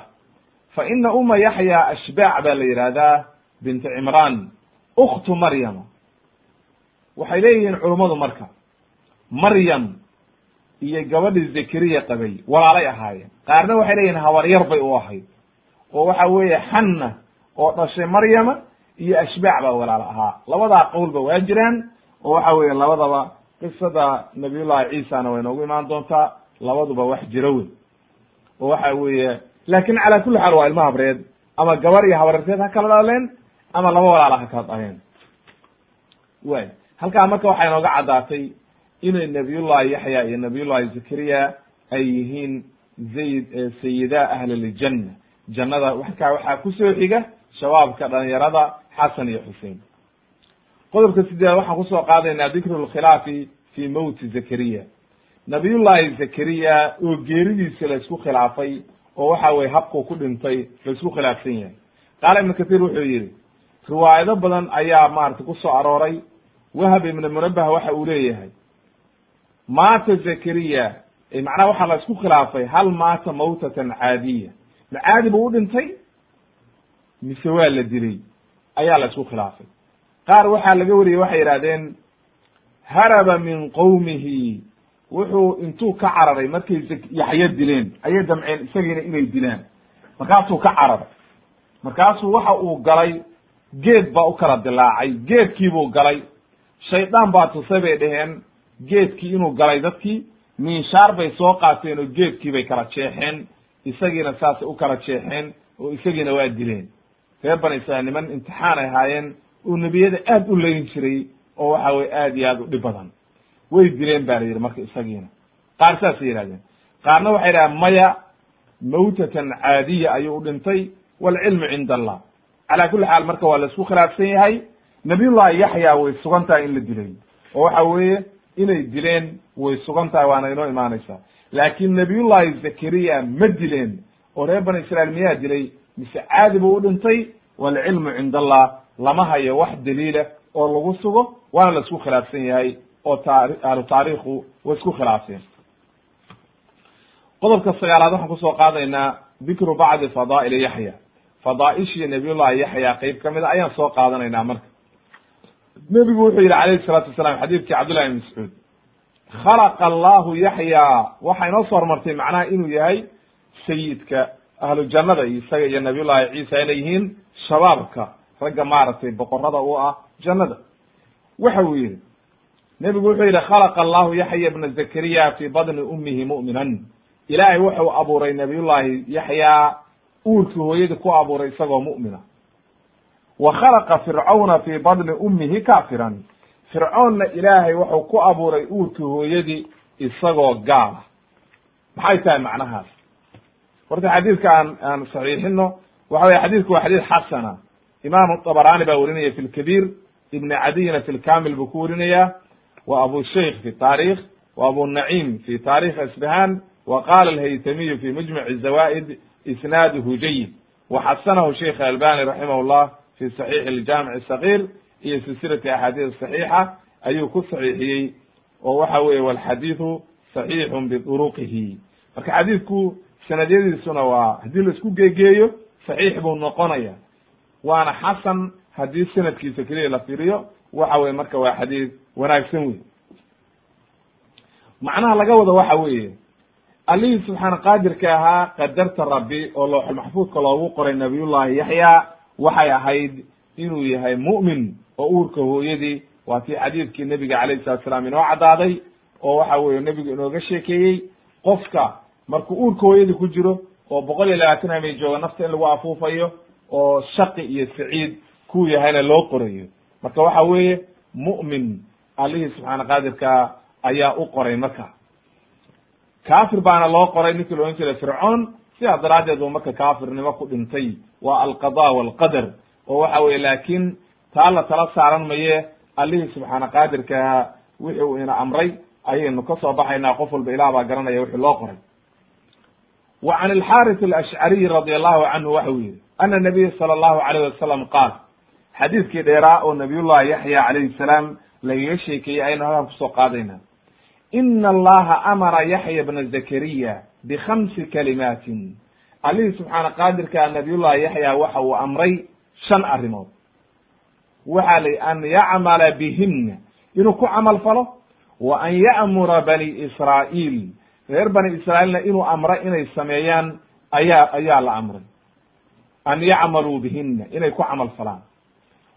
Fa ina uma yaxya ashbaac baa la yihahdaa binti cimraan uktu maryama waxay leeyihiin culummadu marka maryam iyo gabadhii zakariya qabay walaalay ahaayeen. Qaarna waxay leeyihiin habaryar bay u ahayd. Oo waxa weeye xanna oo dhashay maryama iyo ashbaac baa walaalo ahaa. Labadaa qowlba waa jiraan oo waxa weeye labadaba qisada nabiyullahi ciisana way noogu imaan doontaa labaduba wax jiro wey oo waxa weeye laakin cala kulli xaal waa ilma habreed ama gabar iyo habaryarteed ha kala dhaleen ama laba walaala ha kala dhaleen way halkaa marka waxay nooga caddaatay inay nabiyullahi yaxya iyo nabiyullahi zakariya ay yihiin zayd sayida ahliljanna jannada warkaa waxaa ku soo xiga shabaabka dhalinyarada xasan iyo xusein. Qodobka sideed waxaan ku soo qaadaynaa dikru lkhilaafi fi mowti zakariya. Nabiyullahi zakariya oo geeridiisa la isku khilaafay oo waxa weye habkuu ku dhintay la isku khilaafsan yahay. Qaala ibnu kathir wuxuu yihi riwaayado badan ayaa maratay ku soo arooray. Wahab ibn munabah waxa uu leeyahay maata zakariya macnaha waxaa la isku khilaafay hal maata mawtatan caadiya ma caadi buu u dhintay mise waa la dilay ayaa la isku khilaafay. Qaar waxaa laga wariyey waxay yidhahdeen haraba min qowmihi wuxuu intuu ka cararay markay yaxyo dileen ayay damceen isagiina inay dilaan markaasuu ka cararay. Markaasuu waxa uu galay geed baa u kala dilaacay geedkiibuu galay. Shaydaan baa tusay bay dhaheen geedkii inuu galay dadkii miinshaar bay soo qaateen oo geedkii bay kala jeexeen. Isagiina saasay u kala jeexeen oo isagiina waa dileen reer bani israiil niman imtixaan ay ahaayeen oo nebiyada aad u leyn jiray oo waxa weye aad iyo aad u dhib badan. Way dileen ba la yidhi marka isagiina. Qaar saasay yihahdeen qaarna waxay yidhahdeen maya mawtatan caadiya ayuu u dhintay waalcilmu cinda allah calaa kulli xaal marka waa la isku khilaafsan yahay nabiyullahi yaxya way sugan tahay in la dilay. Oo waxa weeye inay dileen way sugan tahay waana inoo imaanaysaa. Laakin nabiyullahi zakariya ma dileen oo reer bani israiil miyaa dilay mise caadi buu u dhintay waalcilmu cinda allah lama hayo wax daliila oo lagu sugo waana la isku khilaafsan yahay oo taari ahlu taariikhu way isku khilaafeen qodobka sagaalaad waxaan ku soo qaadaynaa dikru bacdi fadaa'ili yaxya. Fadaaishii nabiyullahi yaxya qeyb ka mid a ayaan soo qaadanaynaa marka. Nebigu wuxuu yihi calayhi salaatu wasalaam xadiidkii cabdullahi ibn mascuud khalaqa allahu yaxya. Waxaa inoo soo hormartay macnaha inuu yahay sayidka ahlu jannada isaga iyo nabiyullahi ciisa inay yihiin shabaabka ragga maaragtay boqorada u ah jannada. Waxa uu yihi nebigu wuxuu yihi khalaqa allahu yaxya bna zakariya fi badni ummihi mu'minan. Ilaahay wuxuu abuuray nabiyullahi yaxya uurkii hooyadii ku abuuray isagoo mu'mina. Wa khalaqa fircawna fi badni ummihi kafiran fircoonna ilaahay wuxuu ku abuuray uurkii hooyadii isagoo gaala. Maxay tahay macnahaas horta xadiidka aan aan saxiixino waxa weye xadiidku waa xadiid xasana. Imaamu طabarani baa werinaya fi lkabiir ibn cadiyna fi lkamil buu ku werinaya wa abu shaykh fi taarikh wa abu nacim fi taarikh isbahan wa qala alhaytamiyu fi mujmac zawa'id isnaaduhu jayid waxasanahu sheikh albani raximah llah fi saxiix ljamic sagir iyo silsilati axaadiis saxiixa ayuu ku saxiixiyey. Oo waxa weye walxadiidu saxiixun biduruqihi marka xadiidku sanadyadiisuna waa haddii la isku geegeeyo saxiix buu noqonaya. Waana xasan haddii sanadkiisa keliya la firiyo waxa weye marka waa xadiid wanaagsan wey macnaha laga wado waxa weeye allihii subxaana qaadirka ahaa qadarta rabbi oo looxul maxfuudka loogu qoray nabiyullahi yaxya waxay ahayd inuu yahay mu'min oo uurka hooyadii waa tii xadiidkii nebiga calayhi salatu salaam inoo caddaaday oo waxa weye nebigu inooga sheekeeyey qofka markuu uurka hooyadii ku jiro oo boqol iyo labaatan hamay jooga nafta in lagu afuufayo oo shaqi iyo saciid kuu yahayna loo qorayo. Marka waxa weeye mu'min allihii subxaana qaadirka ayaa u qoray marka kafir baana loo qoray ninkii la ohan jiray fircoon sidaa daraaddeed uu marka kafirnimo ku dhintay. Waa alqada walqadar oo waxa weye laakin taa la tala saaran maye allihii subxaana qaadirkaha wixi uu ina amray ayaynu ka soo baxaynaa qof walba ilah baa garanaya wixii loo qoray wa can alxaris alashcariy radi allahu canhu waxa uu yihi ana nabiya sala allahu alayh wasalam qaal xadiidkii dheeraa oo nabiyullahi yaxya calayhi salaam lagaga sheekeeyey aynu halkan ku soo qaadayna. Ina allaha amara yaxya bna zakariya bikhamsi kalimaatin. Allihii subxaana qaadirkaa nabiyullahi yaxya waxa uu amray shan arrimood. Waxa la an yacmala bihinna inuu ku camal falo? Wa an ya'mura bani israa'iil reer bani israa'iilna inuu amro inay sameeyaan ayaa ayaa la amray. An yacmaluu bihina inay ku camal falaan.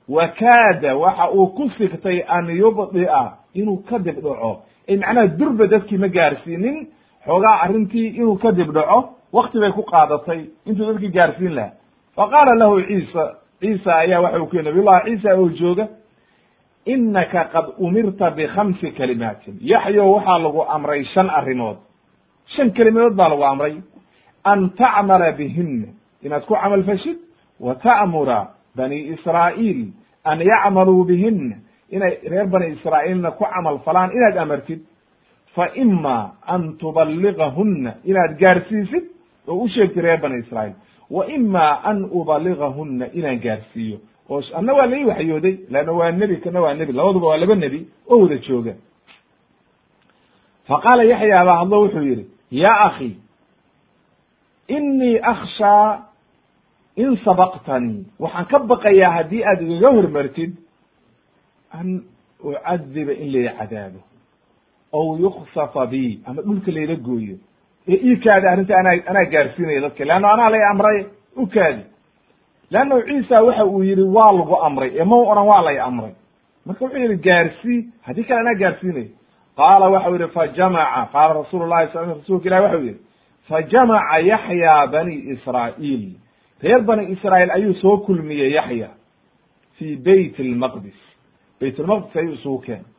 Wa kaada waxa uu ku sigtay an yubdi'a inuu ka dib dhaco. Ay macnaha durba dadkii ma gaarsiinin xoogaa arrintii inuu ka dib dhaco wakti bay ku qaadatay intuu dadkii gaarsiin lahaa. Fa qaala lahu ciisa ciisa ayaa waxa uu ku yii nabiyullahi ciisa oo jooga inaka qad umirta bikhamsi kalimaatin. Yaxyo waxaa lagu amray shan arrimood shan kelimadood baa lagu amray an tacmala bihina inaad ku camal fashid wa ta'mura bani israa'iil an yacmaluu bihina inay reer bani israa'iilna ku camal falaan inaad amartid. Fa ima an tuballigahunna inaad gaarsiisid oo u reer bani israa'iil wa ima an ubaligahunna inaan gaarsiiyo. Oo anna waa lai waxyooday leanna waa nebi kana waa nebi labaduba waa laba nebi oo wada jooga. Fa qaala yaxya baa hadlo wuxuu yidhi ya akhi inii akhshaa in sabaqtanii waxaan ka baqayaa haddii aad igaga hormartid an ucadiba in lay cadaabo aw yuksafa bi ama dhulka layla gooyo. Ee ii kaadi arrinta anaa anaa gaarsiinaya dadka. Leanna anaa lay amray u kaadi. Leanna ciisa waxa uu yihi waa lagu amray. Ee ma oran waa lay amray. Marka wuxuu yihi gaarsii haddii kale anaa gaarsiinaya qaala waxau yihi fajamaca qaala rasuulu lahi sal rasulka ilahi waxau yihi fajamaca yaxya bani israa'iil. Reer bani israa'iil ayuu soo kulmiyey yaxya fi beyt lmaqdis bayt lmaqdis ayuu isugu keenay.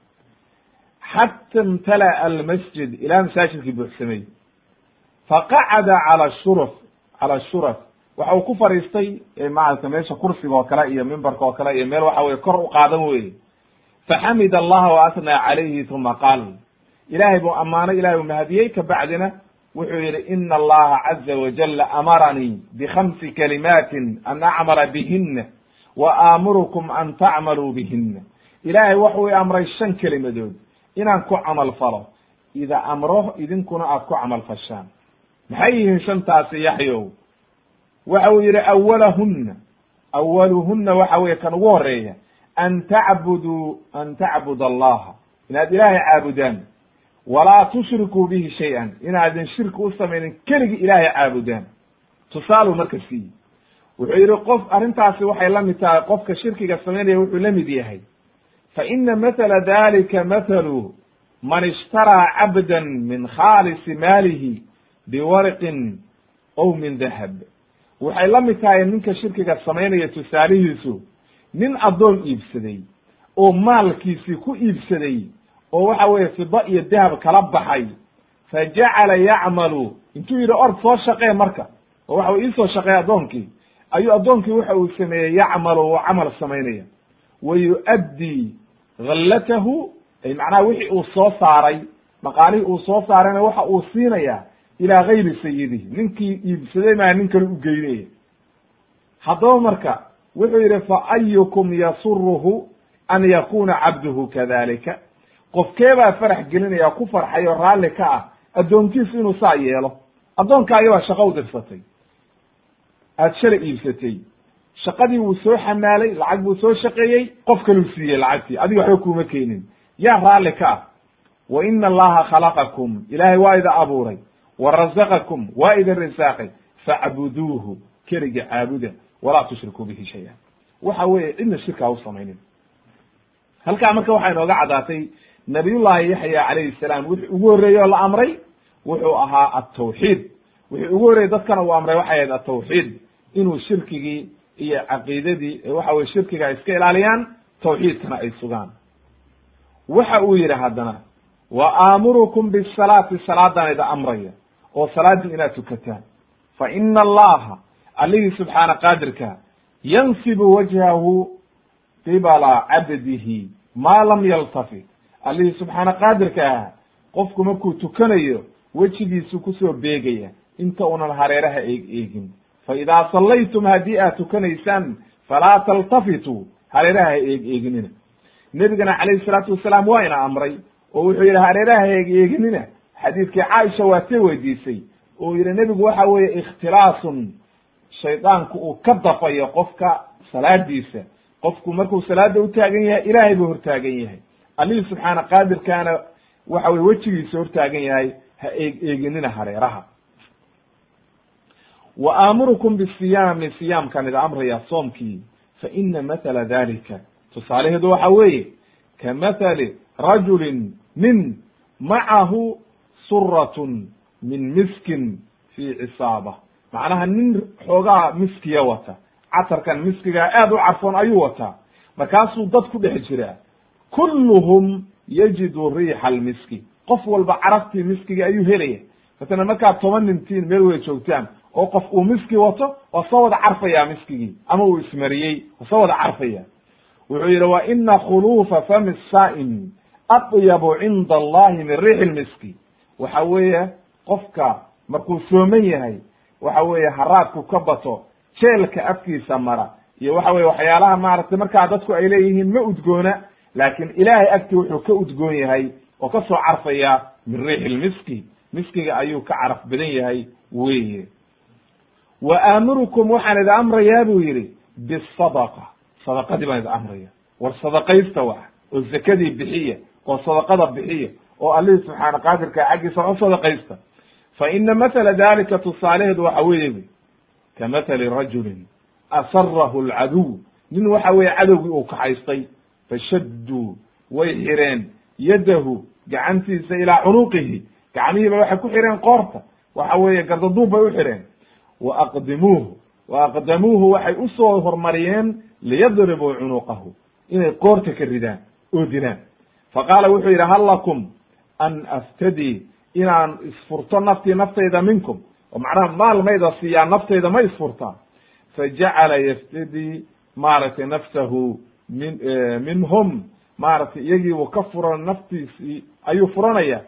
Xata imtala'a almasjid ilaa masaajidkii buuxsamay. Faqacada cala shuruf cala shuraf waxa uu ku fadhiistay maarata meesha kursiga oo kale iyo mimbarka oo kale iyo meel waxa weye kor u qaadan weye faxamid allaha wa asnaa calayhi uma qaal ilahay buu ammaanay ilahay buu mahadiyey kabacdina wuxuu yihi ina allaha caza wajala amaranii bikhamsi kalimaatin an acmala bihina wa aamurukum an tacmaluu bihina ilaahay wuxuu i amray shan kelimadood inaan ku camal falo ida amro idinkuna aad ku camal fashaan maxay yihiin shantaasi yaxyow waxa uu yihi awalahuna awaluhuna waxa weye kan ugu horreeya an tacbuduu an tacbud allaha inaad ilaahay caabudaan walaa tushrikuu bihi shay-an inaadin shirki u samaynin keligii ilaahay caabudaan tusaaluu marka siiyi wuxuu yihi qof arrintaasi waxay la mid tahay qofka shirkiga samaynaya wuxuu la mid yahay fa ina mathala dalika mathalu man ishtaraa cabdan min khaalisi maalihi biwarqin ow min dahab waxay la mid tahay ninka shirkiga samaynaya tusaalihiisu nin addoon iibsaday oo maalkiisii ku iibsaday oo waxa weeye fido iyo dahab kala baxay fa jacala yacmalu intuu yidhi ord soo shaqee marka. Oo waxa iisoo shaqeey addoonkii. Ayuu addoonkii waxa uu sameeyey yacmalu uu camal samaynaya. Wa yu'addii hallatahu macnaha wixii uu soo saaray dhaqaalihii uu soo saarayna waxa uu siinaya ilaa gayri sayidihi ninkii iibsaday maa nin kale u geynaya. Haddaba marka wuxuu yidhi fa ayukum yasuruhu an yakuna cabduhu kadalika qofkee baa farax gelinaya ku farxay raalli ka ah addoonkiisu inuu saa yeelo. Addoonkaagi baa shaqo u dirsatay aad shalay iibsatay. Shaqadii wuu soo xamaalay lacag buu soo shaqeeyey qof kaluu siiyey lacagtii. Adiga waxba kuuma keenin. Yaa raalli ka ah wa ina allaha khalaqakum. Ilaahay waa ida abuuray. Wa razaqakum waa idin risaaqay. Facbuduuhu keliga caabuda walaa tushrikuu bihi shaya waxa weeye cidna shirka u samaynin. Halkaa marka waxaa inooga caddaatay nabiyullahi yaxya calayhi salaam wuxuu ugu horreeyey oo la amray wuxuu ahaa atawxiid wuxuu ugu horreeyey dadkana uu amray waxay ahayd atawxiid inuu shirkigii iyo caqiidadii waxa weye shirkiga ay iska ilaaliyaan tawxiidkana ay sugaan. Waxa uu yidhi haddana wa aamurukum bisalaati salaadaan ida amraya oo salaaddii inaad tukataan. Fa ina allaha allihii subxaana qaadirka yansibu wajhahu qibala cabdihi maa lam yaltafit. Allihii subxaana qaadirka ah qofku markuu tukanayo wejigiisu ku soo beegaya inta unan hareeraha eeg eegin. Fa idaa sallaytum haddii aad tukanaysaan falaa taltafituu hareeraha ha eeg eeginina. Nebigana calayhi salaatu wasalaam waa ina amray oo wuxuu yidhi hareeraha ha eeg eeginina. Xadiidkii caaisha waa see weydiisay oo yidhi nebigu waxa weeye ikhtilaasun shaydaanku uu ka dafayo qofka salaadiisa. Qofku markuu salaada u taagan yahay ilaahay buu hortaagan yahay. Allihii subxaana qaadirkaana waxa weye wejigiisa hortaagan yahay ha eeg eeginina hareeraha. Wa aamurukum bisiyaami siyaamkan ida amraya soomkii. Fa ina mathala dalika tusaalaheedu waxa weeye ka mathali rajulin nin macahu suratun min miskin fi cisaaba macnaha nin xoogaa miskiya wata catarkan miskigaa aad u carfoon ayuu wataa. Markaasuu dad ku dhex jiraa kulluhum yajidu riixa almiski. Qof walba caraftii miskiga ayuu helaya. Matalan markaad toban nintiin meel wada joogtaan oo qof uu miski wato waa soo wada carfayaa miskigii ama uu ismariyey waa soo wada carfaya wuxuu yidhi wa ina khuluufa fami saa'im atyabu cinda allahi min riixi lmiski waxa weeye qofka markuu sooman yahay waxa weeye haraadku ka bato jeelka afkiisa mara iyo waxa weye waxyaalaha maaragtay markaa dadku ay leeyihiin ma udgoona laakiin ilaahay agti wuxuu ka udgoon yahay oo ka soo carfaya min riixi lmiski miskiga ayuu ka caraf badan yahay weye wa aamurukum waxaan idin amrayaa buu yidhi bisadaqa sadaqadii baan idin amraya war sadaqaysta wax oo zakadii bixiya oo sadaqada bixiya oo allihii subxaana qaadirka xaggiisa u sadaqaysta fa ina mathala dalika tusaalaheedu waxa weeye wy ka mathali rajulin asarahu alcaduw nin waxa weeye cadowgii uu kaxaystay fashadduu way xireen yadahu gacantiisa ilaa cunuqihi gacmihiiba waxay ku xireen qoorta waxa weeye gardaduub bay u xireen wa aqdimuuhu wa aqdamuuhu waxay u soo hormariyeen liyadribuu cunuqahu inay qoorta ka ridaan oo dilaan fa qaala wuxuu yidhi hal lakum an aftadii inaan isfurto naftii naftayda minkum. oo macnaha maal mayda siiyaa naftayda ma isfurtaa fa jacala yaftadii maaragtay nafsahu min minhum. Maaragtay iyagii uu ka furan naftiisii ayuu furanaya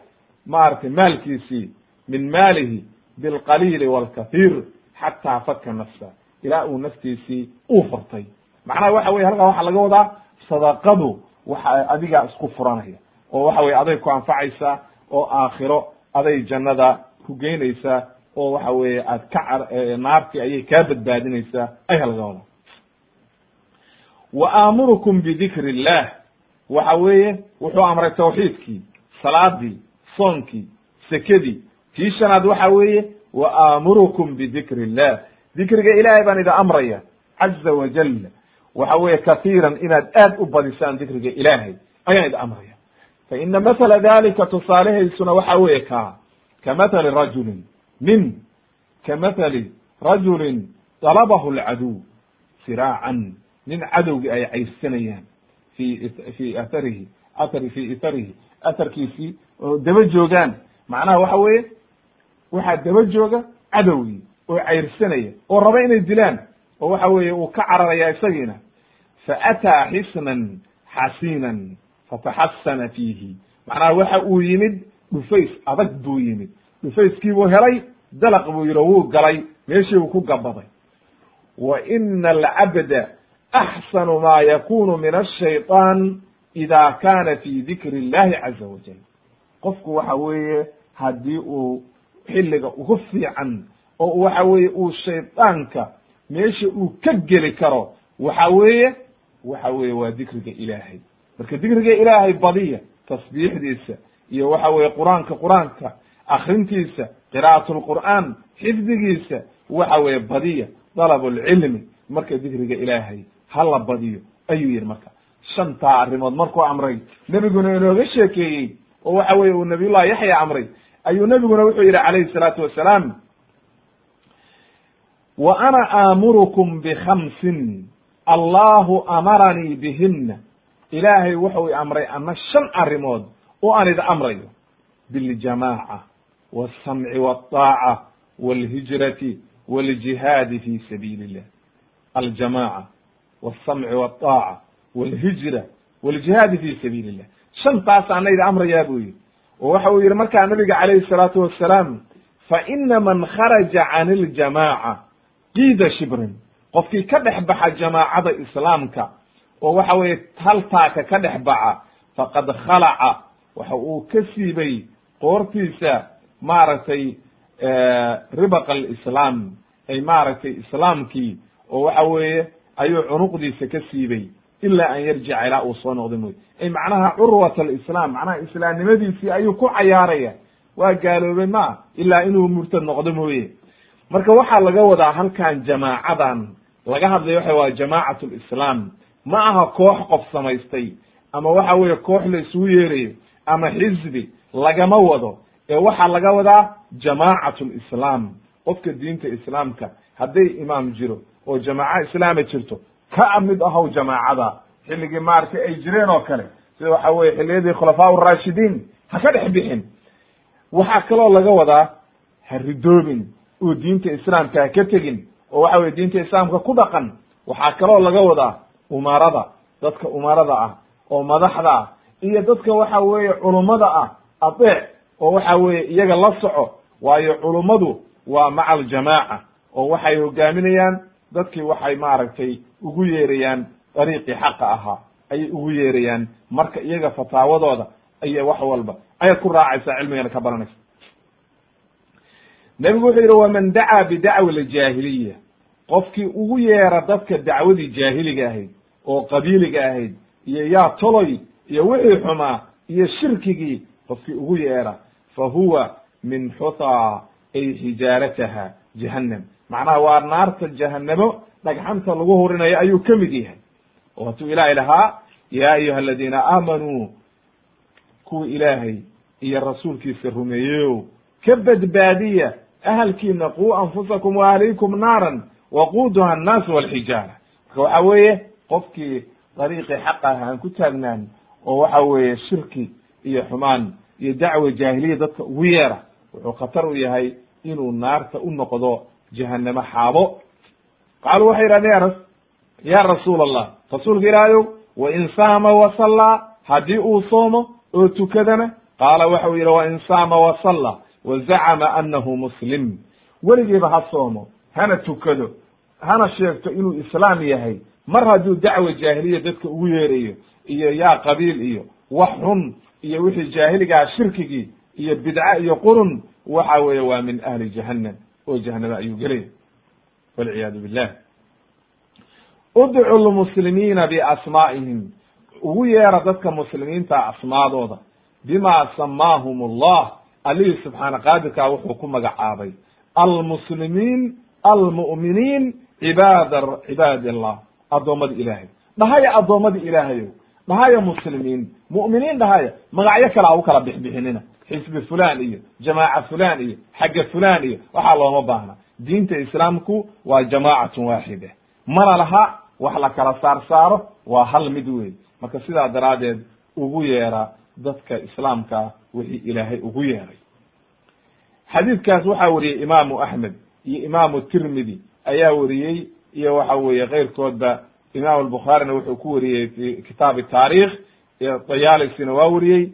maaragtay maalkiisii min maalihi bilqaliili walkathiir xataa faka nafsa. Ilaa uu naftiisii uu furtay. Macnaha waxa weye halkaa waxaa laga wadaa sadaqadu waxa adigaa isku furanaya. oo waxa weye aday ku anfacaysaa oo aakhiro aday jannada ku geynaysaa oo waxa weeye aad ka car naartii ayay kaa badbaadinaysaa ayaa laga wadaa. Wa aamurukum bidikri illah waxa weeye wuxuu amray tawxiidkii salaadii soonkii sekadii tii shanaad waxa weeye wa aamurukum bidikri illah dikriga ilaahay baan idin amraya caza wajal waxa weeye katiiran inaad aad u badisaan dikriga ilaahay ayaan idin amraya fa ina mathala dalika tusaalahaysuna waxa weeye kaa ka mathali rajulin nin ka mathali rajulin dalabahu alcaduw siraacan nin cadowgii ay cayrsanayaan fi fi atharihi athari fi itharihi atharkiisii oo daba joogaan macnaha waxa weeye waxaa daba jooga cadowgii oo cayrsanaya oo raba inay dilaan oo waxa weeye uu ka cararaya isagiina faataa xisnan xasiinan fataxasana fiihi macnaha waxa uu yimid dhufays adag buu yimid. Dhufayskiibuu helay dalaq buu yidhi wuu galay meeshii uu ku gabaday wa ina alcabda axsanu ma yakunu min ashayطaan ida kana fi dikri اllahi caza wajal qofku waxa weeye haddii uu xilliga ugu fiican oo waxa weeye uu shaydaanka meesha uu ka geli karo waxa weeye waxa weeye waa dikriga ilaahay marka dikriga ilaahay badiya tasbiixdiisa iyo waxa weeye qur'aanka qur'aanka akrintiisa qira'at lqur'aan xifdigiisa waxa weeye badiya dalab lcilmi marka dikriga ilaahay hala badiyo ayuu yihi marka. Shantaa arrimood markuu amray nebiguna inooga sheekeeyey oo waxa weye uu nabiyullahi yaxya amray ayuu nebiguna wuxuu yidhi calayhi salaatu wasalaam wa ana aamurukum bikhamsin allahu amaranii bihina ilaahay wuxuu i amray ana shan arrimood oo aan ida amrayo. Biljamaaca walsamci walطaaca walhijrati waljihaadi fi sabiili illah aljamaaca walsamci walطaaca walhijra waljihaadi fi sabiili illah shantaas ana ida amrayaa buu yihi oo waxa uu yihi markaa nabiga calayhi salaatu wassalaam fa ina man kharaja can iljamaaca qiida shibrin. Qofkii ka dhex baxa jamaacada islaamka oo waxa weeye haltaaka ka dhex baxa faqad khalaca. Waxa uu ka siibay qoortiisa maaragtay ribaq alislaam ay maaragtay islaamkii oo waxa weeye ayuu cunuqdiisa ka siibay ilaa an yarjica ilaa uu soo noqda mooye. Ay macnaha curwat alislaam macnaha islaamnimadiisii ayuu ku cayaaraya. Waa gaaloobay ma ilaa inuu murtad noqdo mooye. Marka waxaa laga wadaa halkan jamaacadan laga hadlayo waxa waa jamaacat lislaam ma aha koox qof samaystay ama waxa weeye koox la isugu yeerayo ama xizbi lagama wado ee waxaa laga wadaa jamaacat lislaam qofka diinta islaamka hadday imaam jiro oo jamaaco islaama jirto ka mid ahow jamaacada xilligii maaragtay ay jireen oo kale sida waxa weye xilliyadii khulafaa urashidiin ha ka dhex bixin. Waxaa kaloo laga wadaa ha ridoobin oo diinta islaamka ha ka tegin oo waxa weye diinta islaamka ku dhaqan waxaa kaloo laga wadaa umarada dadka umarada ah oo madaxda ah iyo dadka waxa weeye culummada ah adeec oo waxa weeye iyaga la soco waayo culummadu waa maca aljamaaca oo waxay hogaaminayaan dadkii waxay maaragtay ugu yeerayaan dariiqii xaqa ahaa ayay ugu yeerayaan. Marka iyaga fataawadooda iyo wax walba ayaad ku raacaysaa cilmigana ka baranaysa. Nebigu wuxuu yidhi waman dacaa bidacwi ljaahiliya qofkii ugu yeera dadka dacwadii jaahiliga ahayd oo qabiiliga ahayd iyo yaa toloy iyo wixii xumaa iyo shirkigii qofkii ugu yeera fa huwa min xuthaa ay xijaarataha jahannam. Macnaha waa naarta jahanamo dhagxanta lagu hurinayo ayuu ka mid yahay. Oo hatuu ilaahay lahaa yaa ayuha aladiina aamanuu kuwa ilaahay iyo rasuulkiisa rumeeyeyo ka badbaadiya ahalkiina quu anfusakum wa ahliikum naaran waquuduha annaasu walxijaara. Marka waxa weeye qofkii dariiqii xaq ah aan ku taagnaan oo waxa weeye shirki iyo xumaan iyo dacwa jaahiliya dadka ugu yeera wuxuu khatar u yahay inuu naarta u noqdo jahanamo xaabo. Qaaluu waxay yidhahdeen ya ya rasuul allah rasuulka ilaahayow wain saama wasallaa haddii uu soomo oo tukadana. Qaala waxau yidhi wain saama wasalla wazacama anahu muslim. Weligiiba ha soomo hana tukado hana sheegto inuu islaam yahay mar hadduu dacwa jaahiliya dadka ugu yeerayo iyo yaa qabiil iyo wax xun iyo wixii jaahiligaa shirkigii iyo bidca iyo qurun waxa weeye waa min ahli jahannam oo jahanama ayuu gelaya walciyaadu billah udcu lmuslimiina biasmaa'ihim. Ugu yeera dadka muslimiinta asmaadooda. Bima samaahum allah allihii subxaana qaadirkaa wuxuu ku magacaabay. Almuslimiin almu'miniin cibaad cibaadi allah addoommada ilaahay. Dhahaya addoommada ilaahayow. Dhahaya muslimiin. Mu'miniin dhahaya magacyo kale ha u kala bixbixinina. Xisbi fulan iyo jamaaca fulan iyo xagga fulan iyo waxaa looma baahna. Diinta islaamku waa jamaacatun waaxida mana laha wax la kala saar saaro waa hal mid wey marka sidaa daraaddeed ugu yeera dadka islaamka wixii ilaahay ugu yeeray. Xadiidkaas waxaa wariyey imaamu axmed iyo imaamu tirmidi. Ayaa wariyey iyo waxa weeye keyrkoodba imam albukhaarina wuxuu ku wariyey fi kitaabi taarikh dayalisina waa wariyey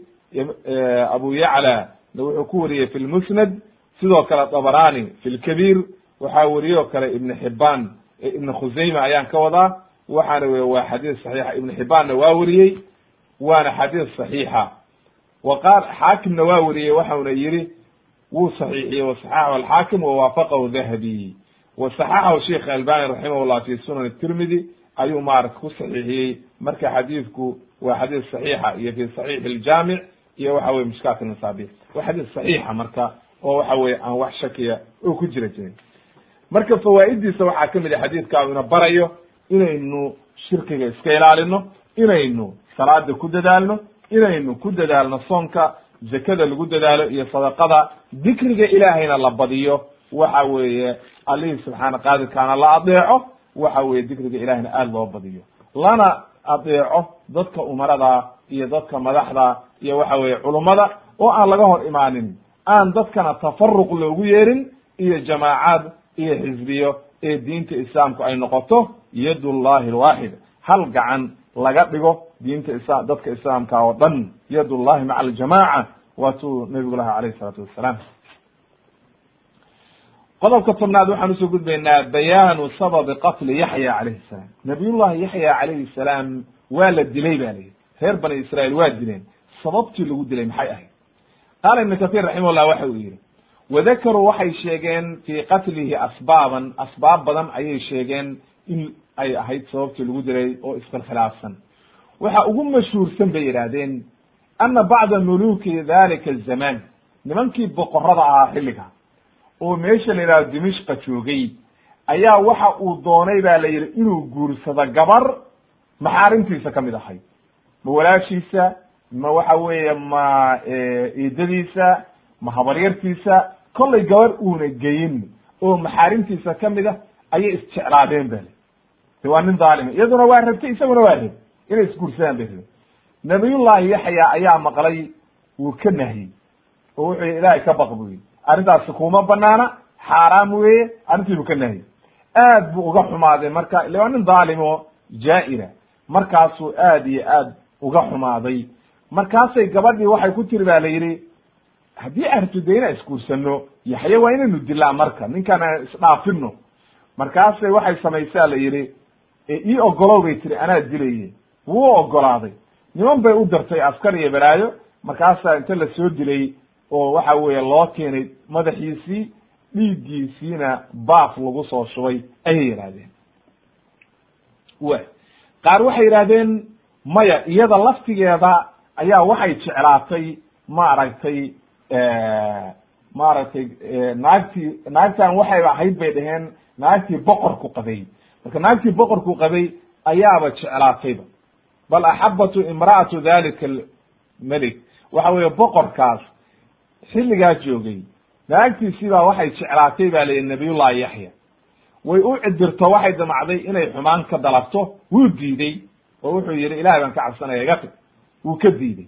abu yacla wuxuu ku wariyey fi lmusnad sidoo kale dabrani fi lkabiir waxaa wariyey oo kale ibn xibaan ibn khusayma ayaan ka wadaa waxaana wey waa xadiis saxiixa. Ibn xibaanna waa wariyey waana xadiis saxiixa. Wa qaal xaakimna waa wariyey waxauna yihi wuu saxiixiyey wasaxaxu alxaakim wawaafaqahu dahabi wasaxaxahu sheikh albani raximah llah fi sunan tirmidi ayuu maarata ku saxiixiyey. Marka xadiidku waa xadiis saxiixa iyo fi saxiix iljaamic iyo waxa weye mishkaat masaabiix waa xadiis saxiixa marka oo waxa weye aan wax shakiya oo ku jira jirin marka fawaa'idiisa waxaa ka mid a xadiidka ina barayo inaynu shirkiga iska ilaalino inaynu salaada ku dadaalno inaynu ku dadaalno soonka zakada lagu dadaalo iyo sadaqada dikriga ilaahayna la badiyo waxa weeye allihii subxaana qaadirkaana la adeeco waxa weye dikriga ilahayna aada loo badiyo. Lana adeeco dadka umarada iyo dadka madaxda iyo waxa weye culummada oo aan laga hor imaanin aan dadkana tafaruq loogu yeerin iyo jamaacaad iyo xisbiyo ee diinta islaamku ay noqoto yadullahi alwaaxid. Hal gacan laga dhigo diinta isa dadka islaamka oo dhan yadullahi maca aljamaca waatuu nabigu laha alayh isalaatu wassalaam qodobka tobnaad waxaan u soo gudbaynaa bayaanu sababi qatli yaxya calayhi salaam. Nabiyullahi yaxya calayhi salaam waa la dilay ba layihi reer bani israail waa dileen. Sababtii lagu dilay maxay ahayd? Qaala ibnu kahiir raximahullah waxa uu yihi wadakaruu waxay sheegeen fii qatlihi asbaaban asbaab badan ayay sheegeen in ay ahayd sababtii lagu dilay oo iskhilkhilaafsan. Waxa ugu mashhuursan bay yidhaahdeen ana bacda muluki dalika azamaan nimankii boqorada ahaa xilliga oo meesha la yidhahdo dimishqa joogay ayaa waxa uu doonay ba la yidhi inuu guursado gabar maxaarimtiisa ka mid ahayd ma walaashiisa ma waxa weeye ma eedadiisa ma habaryartiisa. Kollay gabar uuna geyin oo maxaarimtiisa ka mid ah ayay isjeclaadeen ba de waa nin dhaalima iyaduna waa rabtay isaguna waa rab inay isguursadaan bay rabe nabiyullahi yaxya ayaa maqlay wuu ka nahyey oo wuxuu yihi ilaahay ka baq buu arrintaasi kuma banaana xaaraam weeye arrintii buu ka nahyey aad buu uga xumaaday marka ile waa nin dhaalim oo jaa-ira. Markaasuu aad iyo aad uga xumaaday. Markaasay gabadhii waxay ku tiri ba la yidhi haddii artu de inaan isguursano yaxya waa inaynu dilaa marka ninkaan aan isdhaafino markaasay waxay samaysaa la yidhi ii ogolow bay tiri anaa dilaye wuu ogolaaday niman bay u dirtay askar iyo balaayo markaasaa inta la soo dilay oo waxa weeye loo keenay madaxiisii dhiiggiisiina baaf lagu soo shubay ayay yidhahdeen wa qaar waxay yidhahdeen maya iyada laftigeeda ayaa waxay jeclaatay maaragtay maaragtay naagtii naagtan waxay ahayd bay dhaheen naagtii boqorku qabay. Marka naagtii boqorku qabay ayaaba jeclaatayba bal axabatu imra'atu dalika almelik waxa weeye boqorkaas xilligaa joogay naagtiisiibaa waxay jeclaatay ba layihi nabiyullahi yaxya. Way u cidirto waxay damacday inay xumaan ka dalabto wuu diiday oo wuxuu yihi ilahay baan ka cabsanaya iga tag. Wuu ka diiday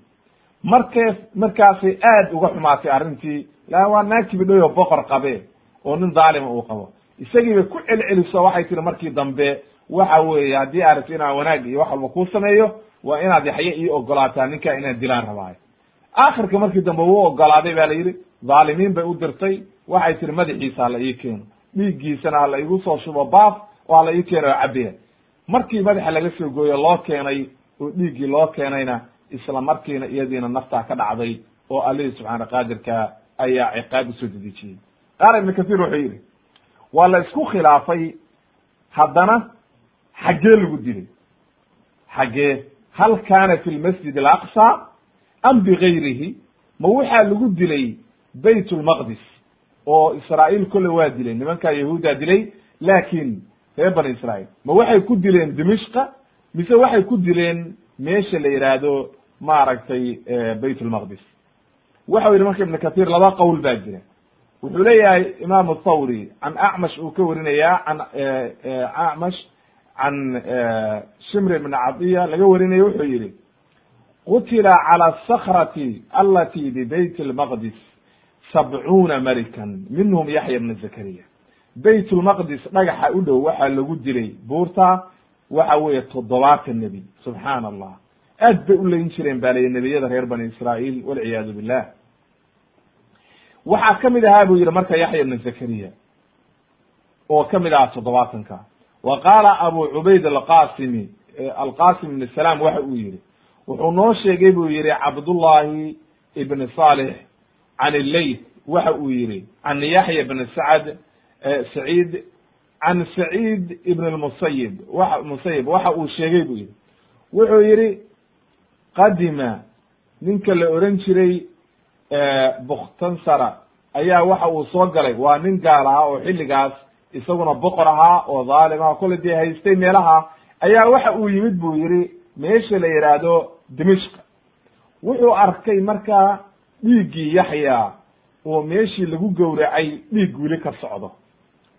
markaas markaasay aad uga xumaatay arrintii la waa naag kibidhoyo boqor qabe oo nin dhaalima uu qabo. Isagiibay ku celceliso waxay tiri markii dambe waxa weeye haddii aad rabto inaan wanaag iyo wax walba kuu sameeyo waa inaad yaxye ii ogolaataa ninkaa inaan dilaan rabaayo aakhirka markii dambe wuu ogolaaday ba la yidhi dhaalimiin bay u dirtay waxay tiri madaxiisa hala ii keeno dhiiggiisana hala igu soo shubo baaf oo hala ii keeno oo cabeya markii madaxa laga soo gooyo loo keenay oo dhiiggii loo keenayna isla markiina iyadiina naftaa ka dhacday oo allihii subxaana qaadirka ayaa ciqaab u soo dedejiyey. Qaala ibnu kathiir wuxuu yidhi waa la isku khilaafay haddana xaggee lagu dilay. Xaggee hal kaana fi lmasjid alaqsa am bigayrihi ma waxaa lagu dilay bayt lmaqdis oo israa'iil kolle waa dilay nimankaa yahuuddaa dilay laakiin reer bani israa'iil. Ma waxay ku dileen dimishqa mise waxay ku dileen meesha la yidhaahdo maaragtay bayt lmaqdis waxau yidhi marka ibnu kathiir laba qowl baa jira. Wuxuu leeyahay imaamu thawri can acmash uu ka warinayaa can acmash can shimr bn cadiya laga warinayo wuxuu yihi qutila calى asakrati alati bbayt lmaqdis sabcuuna malikan minhum yaxya bna zakariya. Bayt lmaqdis dhagaxa u dhow waxaa lagu dilay buurta waxa weeye toddobaatan nebi. Subxaan allah aad bay u leyn jireen ba lay nebiyada reer bani israail walciyaadu billah. Waxaa ka mid ahaa buu yihi marka yaxya bna zakariya oo ka mid ahaa toddobaatanka wa qaala abu cubayd alqasimi alqasim ibn salaam waxa uu yihi wuxuu noo sheegay buu yihi cabdullahi ibn salix can illeyt waxa uu yihi can yaxya bn sacd saciid can saciid ibn lmusayib wa musayib waxa uu sheegay buu yihi wuxuu yihi qadima ninka la oran jiray bukhtansara ayaa waxa uu soo galay. Waa nin gaal ahaa oo xilligaas isaguna boqor ahaa oo dhaalim aha dee haystay meelaha. Ayaa waxa uu yimid buu yihi meesha la yidhaahdo dimishk wuxuu arkay markaa dhiiggii yaxya oo meeshii lagu gowracay dhiig wili ka socdo.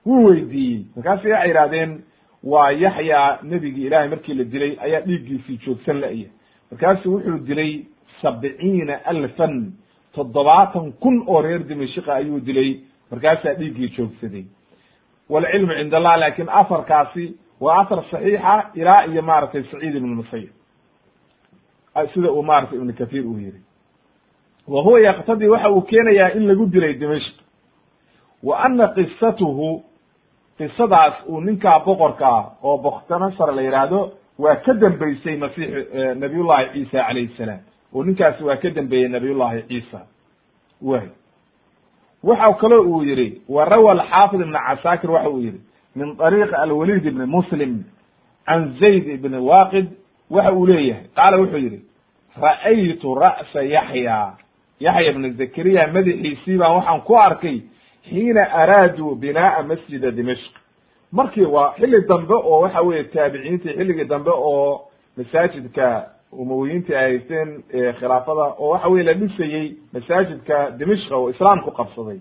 Wuu weydiiyey. Markaasay waxay yidhahdeen waa yaxya nebigii ilaahay markii la dilay ayaa dhiiggiisii joogsan la'ya markaasu wuxuu dilay sabciina alfan toddobaatan kun oo reer dimashika ayuu dilay. Markaasaa dhiiggii joogsaday. Walcilmu cind allah laakin afarkaasi waa asar saxiixa ilaa iyo maaragtay saciid ibn musayib sida uu maratay ibn kathir uu yihi wa huwa yaktadii waxa uu keenayaa in lagu dilay dimashk wa ana qisatuhu qisadaas uu ninkaa boqorka ah oo boktanasar la yidhaahdo waa ka dambeysay masix nabiyullahi ciisa calayhi salaam. Oo ninkaasi waa ka dambeeyey nabiyullahi ciisa. Way. Waxa kaloo uu yihi wa rawa alxaafid ibn casaakir waxa uu yihi min طariiq alwalid ibn muslim can zayd ibn waqid waxa uu leeyahay. Qaala wuxuu yihi ra'aytu ra'sa yaxya yaxya ibn zakariya madaxiisii baan waxaan ku arkay xiina araaduu binaa'a masjida dimashq. Markii waa xilli dambe oo waxa weye taabiciintii xilligii dambe oo masaajidka umawiyiintii ay haysteen khilaafada oo waxa weye la dhisayey masaajidka dimishka oo islaamku qabsaday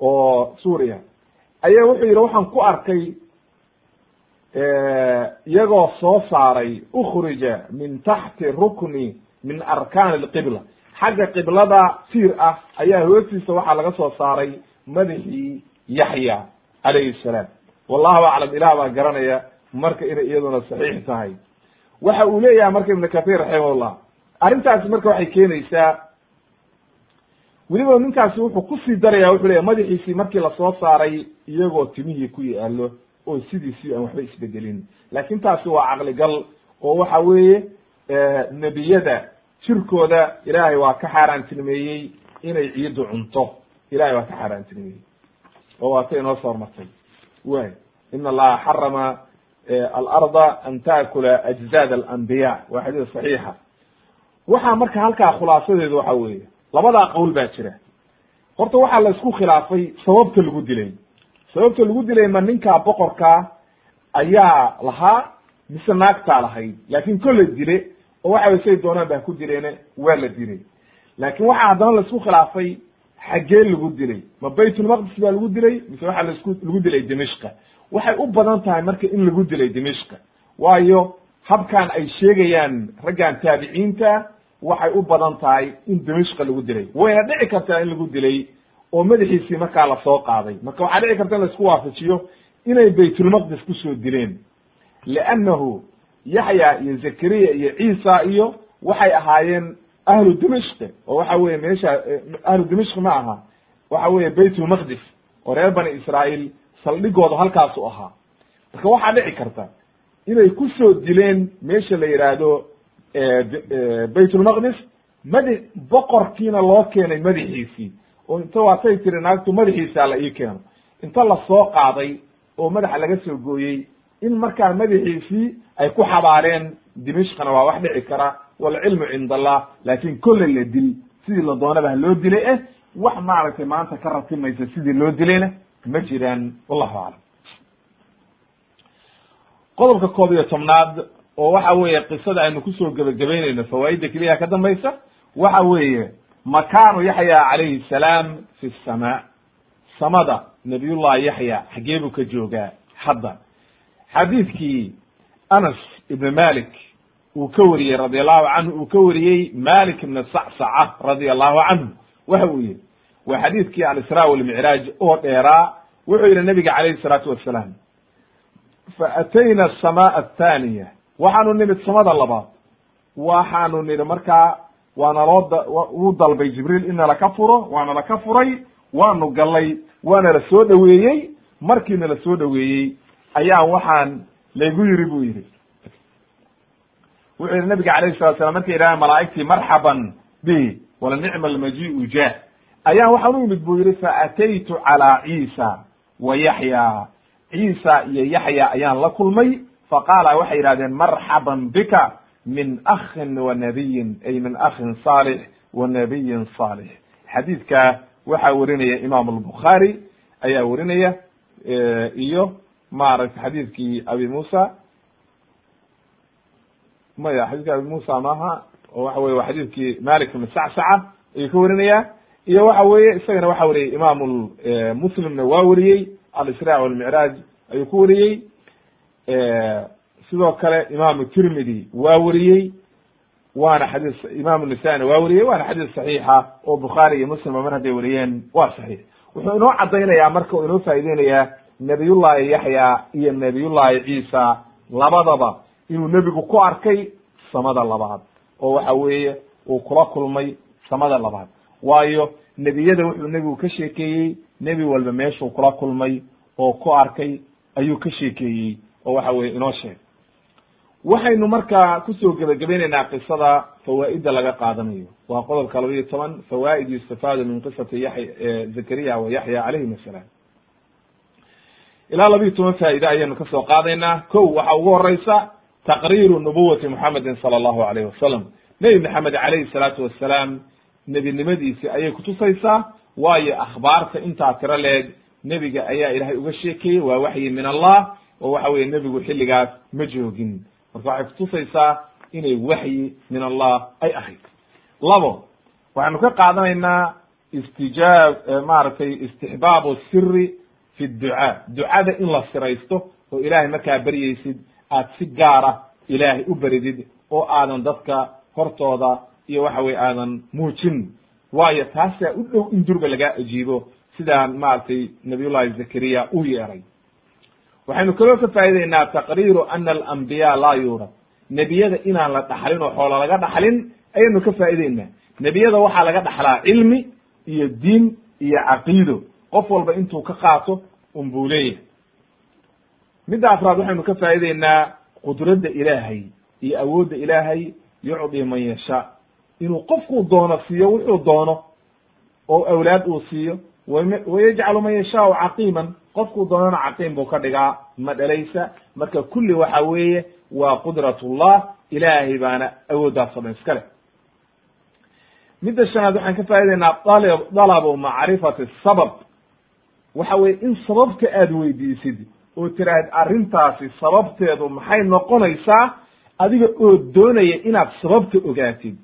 oo suuriya. Ayaa wuxuu yihi waxaan ku arkay iyagoo soo saaray ukhrija min taxti rukni min arkaan alqibla. Xagga qiblada tiir ah ayaa hoostiisa waxaa laga soo saaray madaxii yaxya calayhi salaam. Wallahu aclam ilah baa garanaya marka inay iyaduna saxiix tahay. Waxa uu leeyahay marka ibn kathir raximahullah arrintaasi marka waxay keenaysaa weliba ninkaasi wuxuu ku sii daraya wuxuu leyahy madaxiisii markii la soo saaray iyagoo timihii ku yaalo oo sidiisii aan waxba isbedelin. Laakin taasi waa caqligal oo waxa weeye nebiyada jirkooda ilaahay waa ka xaaraantinimeeyey inay ciiddu cunto. Ilahay waa ka xaaraantinimeeyey. Oo waatay inoo soo hormartay. Way in allaha xarama alarda an taakula ajzaad alanbiya. Waa xadiis saxiixa. Waxaa marka halkaa khulaasadeedu waxa weeye labadaa qowl baa jira. Horta waxaa la isku khilaafay sababta lagu dilay. Sababta lagu dilay ma ninkaa boqorkaa ayaa lahaa mise naagtaa lahayd. Laakin kolley dile oo waxa way say doonaan ba ku dileene waa la dilay laakin waxaa haddana la isku khilaafay xaggee lagu dilay. Ma baytulmaqdis baa lagu dilay mise waxaa lasku lagu dilay dimishka waxay u badan tahay marka in lagu dilay dimishka waayo habkan ay sheegayaan raggan taabiciinta waxay u badan tahay in dimishka lagu dilay. Wayna dhici kartaa in lagu dilay oo madaxiisii markaa la soo qaaday. Marka waxaa dhici karta in la isku waafajiyo inay baytulmaqdis ku soo dileen. Liannahu yaxya iyo zakariya iyo ciisa iyo waxay ahaayeen ahlu dimishk oo waxa weye meesha ahlu dimishk ma aha. Waxa weye baytulmaqdis oo reer bani israail saldhigooda halkaasu ahaa. Marka waxaa dhici karta inay ku soo dileen meesha la yidhaahdo baytulmaqdis madi boqorkiina loo keenay madaxiisii. Oo inta waatay tiri naagtu madaxiisa la ii keeno. Inta la soo qaaday oo madaxa laga soo gooyey in markaa madaxiisii ay ku xabaareen dimishkana waa wax dhici kara walcilmu cinda allah laakin kolley la dil sidii la doonaba ha loo dilay eh wax maaragtay maanta ka ratimaysa sidii loo dilayna ma jiraan wallahu aclam qodobka koob iyo tobnaad oo waxa weeye qisada aynu ku soo gebagabeyneyno fawaaidda keliya ka dambaysa waxa weeye makaanu yaxya calayhi salaam fi samaa. Samada nabiyullahi yaxya xaggee buu ka joogaa hadda xadiidkii anas ibn malik uu ka wariyey radi allahu canhu uu ka wariyey malik ibn sacsaca radia allahu canhu waxa uu yihi waa xadiidkii alisra walmicraaj oo dheeraa. Wuxuu yihi nabiga calayhi salaatu wasalaam fa atayna asamaa athaniya waxaanu nimid samada labaad. Waxaanu nidhi markaa waana loo wuu dalbay jibriil in nala ka furo waana laka furay waanu gallay waana la soo dhoweeyey. Markiina la soo dhoweeyey ayaan waxaan laygu yiri buu yidhi wuxuu yihi nabiga alayh salatu slam markay yidhahan malaa'igtii marxaban bi wala nicma almajiu ja. Ayaan waxaan u yimid buu yihi faataytu calaa ciisa wa yaxya. Ciisa iyo yaxya ayaan la kulmay faqaala waxay yidhahdeen marxaban bika min akhin wa nabiyin ay min akhin saalix wa nabiyin saalix. Xadiidka waxaa werinaya imaam albukhaari ayaa werinaya iyo maaragtay xadiidkii abi musa maya xadiidki abi musa maaha oo waxa weye waa xadiidkii malik ibn sacsaca ayuu ka werinaya iyo waxa weeye isagana waxa weriyey imam muslimna waa weriyey alisra walmicraaj ayuu ku weriyey sidoo kale imam tirmidi waa weriyey waana xadiis imam nisani waa weriyey waana xadiis saxiixa oo bukhaari iyo muslima mar hadday weriyeen waa saxiix. Wuxuu inoo cadaynayaa marka uu inoo faa'ideynayaa nabiyullahi yaxya iyo nabiyullahi ciisa labadaba inuu nebigu ku arkay samada labaad. Oo waxa weeye uu kula kulmay samada labaad. Waayo nebiyada wuxuu nebigu ka sheekeeyey nebi walba meeshuu kula kulmay oo ku arkay ayuu ka sheekeeyey. Oo waxa weye inoo sheeg waxaynu markaa ku soo gebagabaynaynaa qisada fawaa'ida laga qaadanayo. Waa qodobka laba iyo toban fawaa'id yustafaadu min qisati yaxya zakariya wa yaxya calayhim asalaam ilaa laba iyo toban faa'ide ayaynu ka soo qaadaynaa. Kow waxa ugu horeysa taqriiru nubuwati muxamedin sala allahu alayh wasalam nebi maxamed calayhi salaatu wassalaam nebinimadiisi ayay kutusaysaa waayo akhbaarta intaa tiro leeg nebiga ayaa ilaahay uga sheekeeyey waa waxyi min allah oo waxa weye nebigu xilligaas ma joogin. Marka waxay kutusaysaa inay waxyi min allah ay ahayd. Labo waxaynu ka qaadanaynaa istijaab maaragtay istixbaabu siri fi ducaa. Ducada in la siraysto oo ilaahay markaa beryeysid aad si gaara ilaahay u beridid oo aadan dadka hortooda iyo waxa weye aadan muujin. Waayo taasaa u dhow in durba lagaa ajiibo sidaan maaragtay nabiyullahi zakariya u yeeray. Waxaynu kaloo ka faa'ideynaa taqriiru ana alambiya laa yuurad. Nebiyada inaan la dhaxlin oo xoola laga dhaxlin ayaynu ka faa'ideynaa nebiyada waxaa laga dhaxlaa cilmi iyo diin iyo caqiido qof walba intuu ka qaato un buu leeyahay. Midda afraad waxaynu ka faa'ideynaa qudradda ilaahay iyo awoodda ilaahay yucdi man yashaa inuu qofkuu doono siiyo wuxuu doono oo awlaad uu siiyo. Wayajcalu man yashaau caqiiman. Qofkuu doonana caqiim buu ka dhigaa. Ma dhalaysa. Marka kulli waxa weeye waa qudratullah. Ilaahay baana awooddaas o dhan iska leh. Midda shanaad waxaan ka faa'ideynaa al dalabu macrifati sabab waxa weye in sababta aad weydiisid oo tiraahid arrintaasi sababteedu maxay noqonaysaa adiga oo doonaya inaad sababta ogaatid.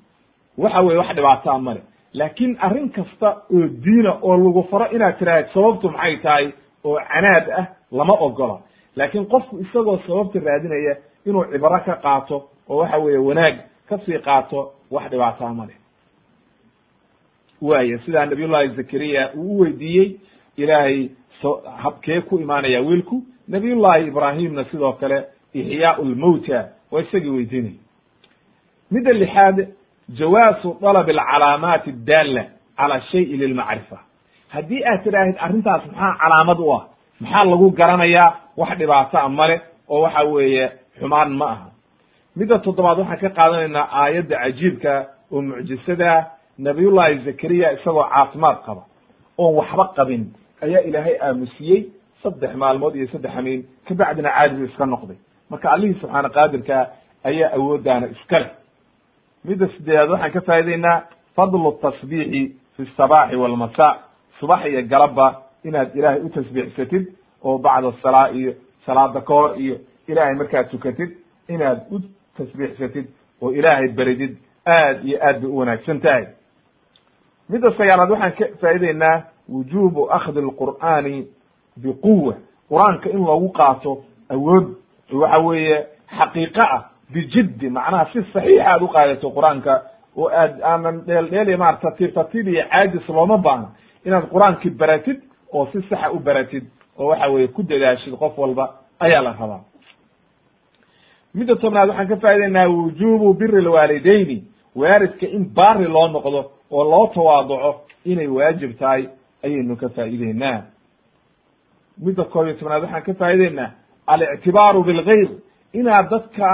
Waxa weye wax dhibaataa male laakiin arrin kasta oo diina oo lagu faro inaad tiraahid sababtu maxay tahay oo canaad ah lama ogola. Laakiin qofku isagoo sababta raadinaya inuu cibro ka qaato oo waxa weeye wanaag ka sii qaato wax dhibaataa ma leh. Waaya sidaa nabiyullahi zakariya uu u weydiiyey ilaahay so habkee ku imaanaya wiilku nabiyullahi ibraahimna sidoo kale ixyaau lmowta waa isagii weydiinaya midda lixaad jawaasu dalab alcalaamaati addaalla cala shayi lilmacrifa haddii aad tidhaahid arrintaas maxaa calaamad u ah? Maxaa lagu garanayaa wax dhibaata a male oo waxa weeye xumaan ma aha? Midda toddobaad waxaan ka qaadanaynaa aayadda cajiibka oo mucjisada nabiyullahi zakariya isagoo caafimaad qaba oon waxba qabin. Ayaa ilaahay aamusiyey saddex maalmood iyo saddex amiin kabacdina caadibu iska noqday. Marka allihii subxaana qaadirka ayaa awooddaana iska leh. Midda sideedaad waxaan ka faa'ideynaa fadlu tasbiixi fi sabaaxi walmasa subax iyo galabba inaad ilaahay u tasbiixsatid oo bacda salaa iyo salaada ka hor iyo ilaahay markaad tukatid inaad u tasbiixsatid oo ilaahay beridid aad iyo aad bay u wanaagsan tahay. Midda sagaalaad waxaan ka faa'ideynaa wujubu akhdi alqur'aani biquwa qur'aanka in loogu qaato awood waxa weeye xaqiiqo ah bijiddi macnaha si saxiixa aad u qaadato qur'aanka oo aad aanan dheel dheel tartiib tartiib iyo caajis looma baahno inaad qur'aankii baratid oo si saxa u baratid oo waxa weye ku dadaashid qof walba ayaa la rabaa. Midda tobnaad waxaan ka faa'idaynaa wujubu biri lwaalidayni waalidka in baari loo noqdo oo loo tawaaduco inay waajib tahay ayaynu ka faa'ideynaa midda koob iyo tobnaad waxaan ka faa'ideynaa alictibaaru bilgayr inaad dadka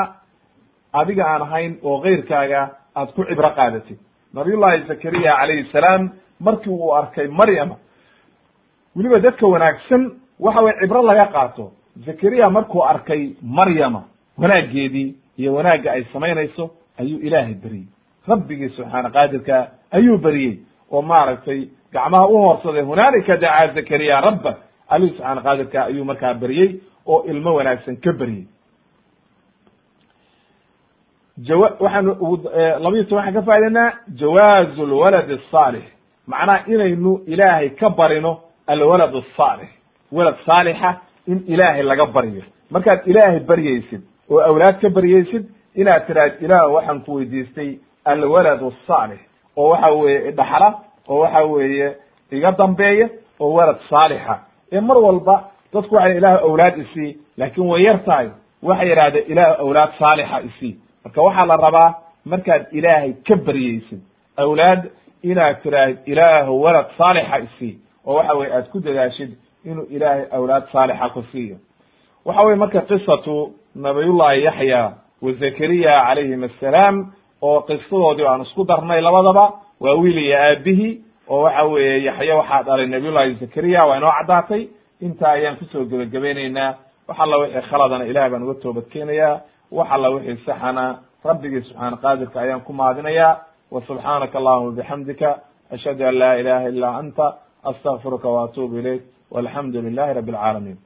adiga aan ahayn oo keyrkaaga aad ku cibro qaadatid. Nabiyullahi zakariya calayhi salaam markii uu arkay maryama weliba dadka wanaagsan waxa weye cibro laga qaato. Zakariya markuu arkay maryama wanaaggeedii iyo wanaagga ay samaynayso ayuu ilaahay beriyey rabbigii subxaana qaadirka ayuu beriyey oo maaragtay gacmaha u hoorsaday hunaalika dacaa zakariya rabba alihi subxaana qaadirka ayuu markaa beriyey oo ilmo wanaagsan ka beriyey jawa waxaanu labayo toban waxaan ka faa'idaynaa jawaazu lwalad asaalix macnaha inaynu ilaahay ka barino alwalad asaalix walad saalixa in ilaahay laga baryo markaad ilaahay baryaysid oo awlaad ka baryaysid inaad tiraahd ilaah waxaan ku weydiistay alwalad asaalix oo waxa weeye idhaxla oo waxa weeye iga dambeeya oo walad saalixa. Ee mar walba dadku waxay ilaah awlaad isii laakin way yar tahay. Waxay yidhahdeen ilaah awlaad saalixa isii marka waxaa la rabaa markaad ilaahay ka baryaysid awlaad inaad tiraahid ilaahu walad saalixa isii oo waxa weye aad ku dadaashid inuu ilaahay awlaad saalixa ku siiyo. Waxa weye marka qisatu nabiyullahi yaxya wa zakariya calayhim assalaam oo qisadoodii aan isku darnay labadaba waa wiil iyo aabihii oo waxa weeye yaxya waxaa dhalay nabiyullahi zakariya waa inoo caddaatay. Intaa ayaan ku soo gebagabaynaynaa wax alla wixii khaladana ilahay baan uga toobad keenayaa. Wax alla wixii saxana rabbigii subxaana qaadirka ayaan ku wa subxaanaka allahuma bixamdika ashhadu an laa ilaha illa anta astakfiruka wa atubu ilayk walxamdu lilahi rabi alcaalamiin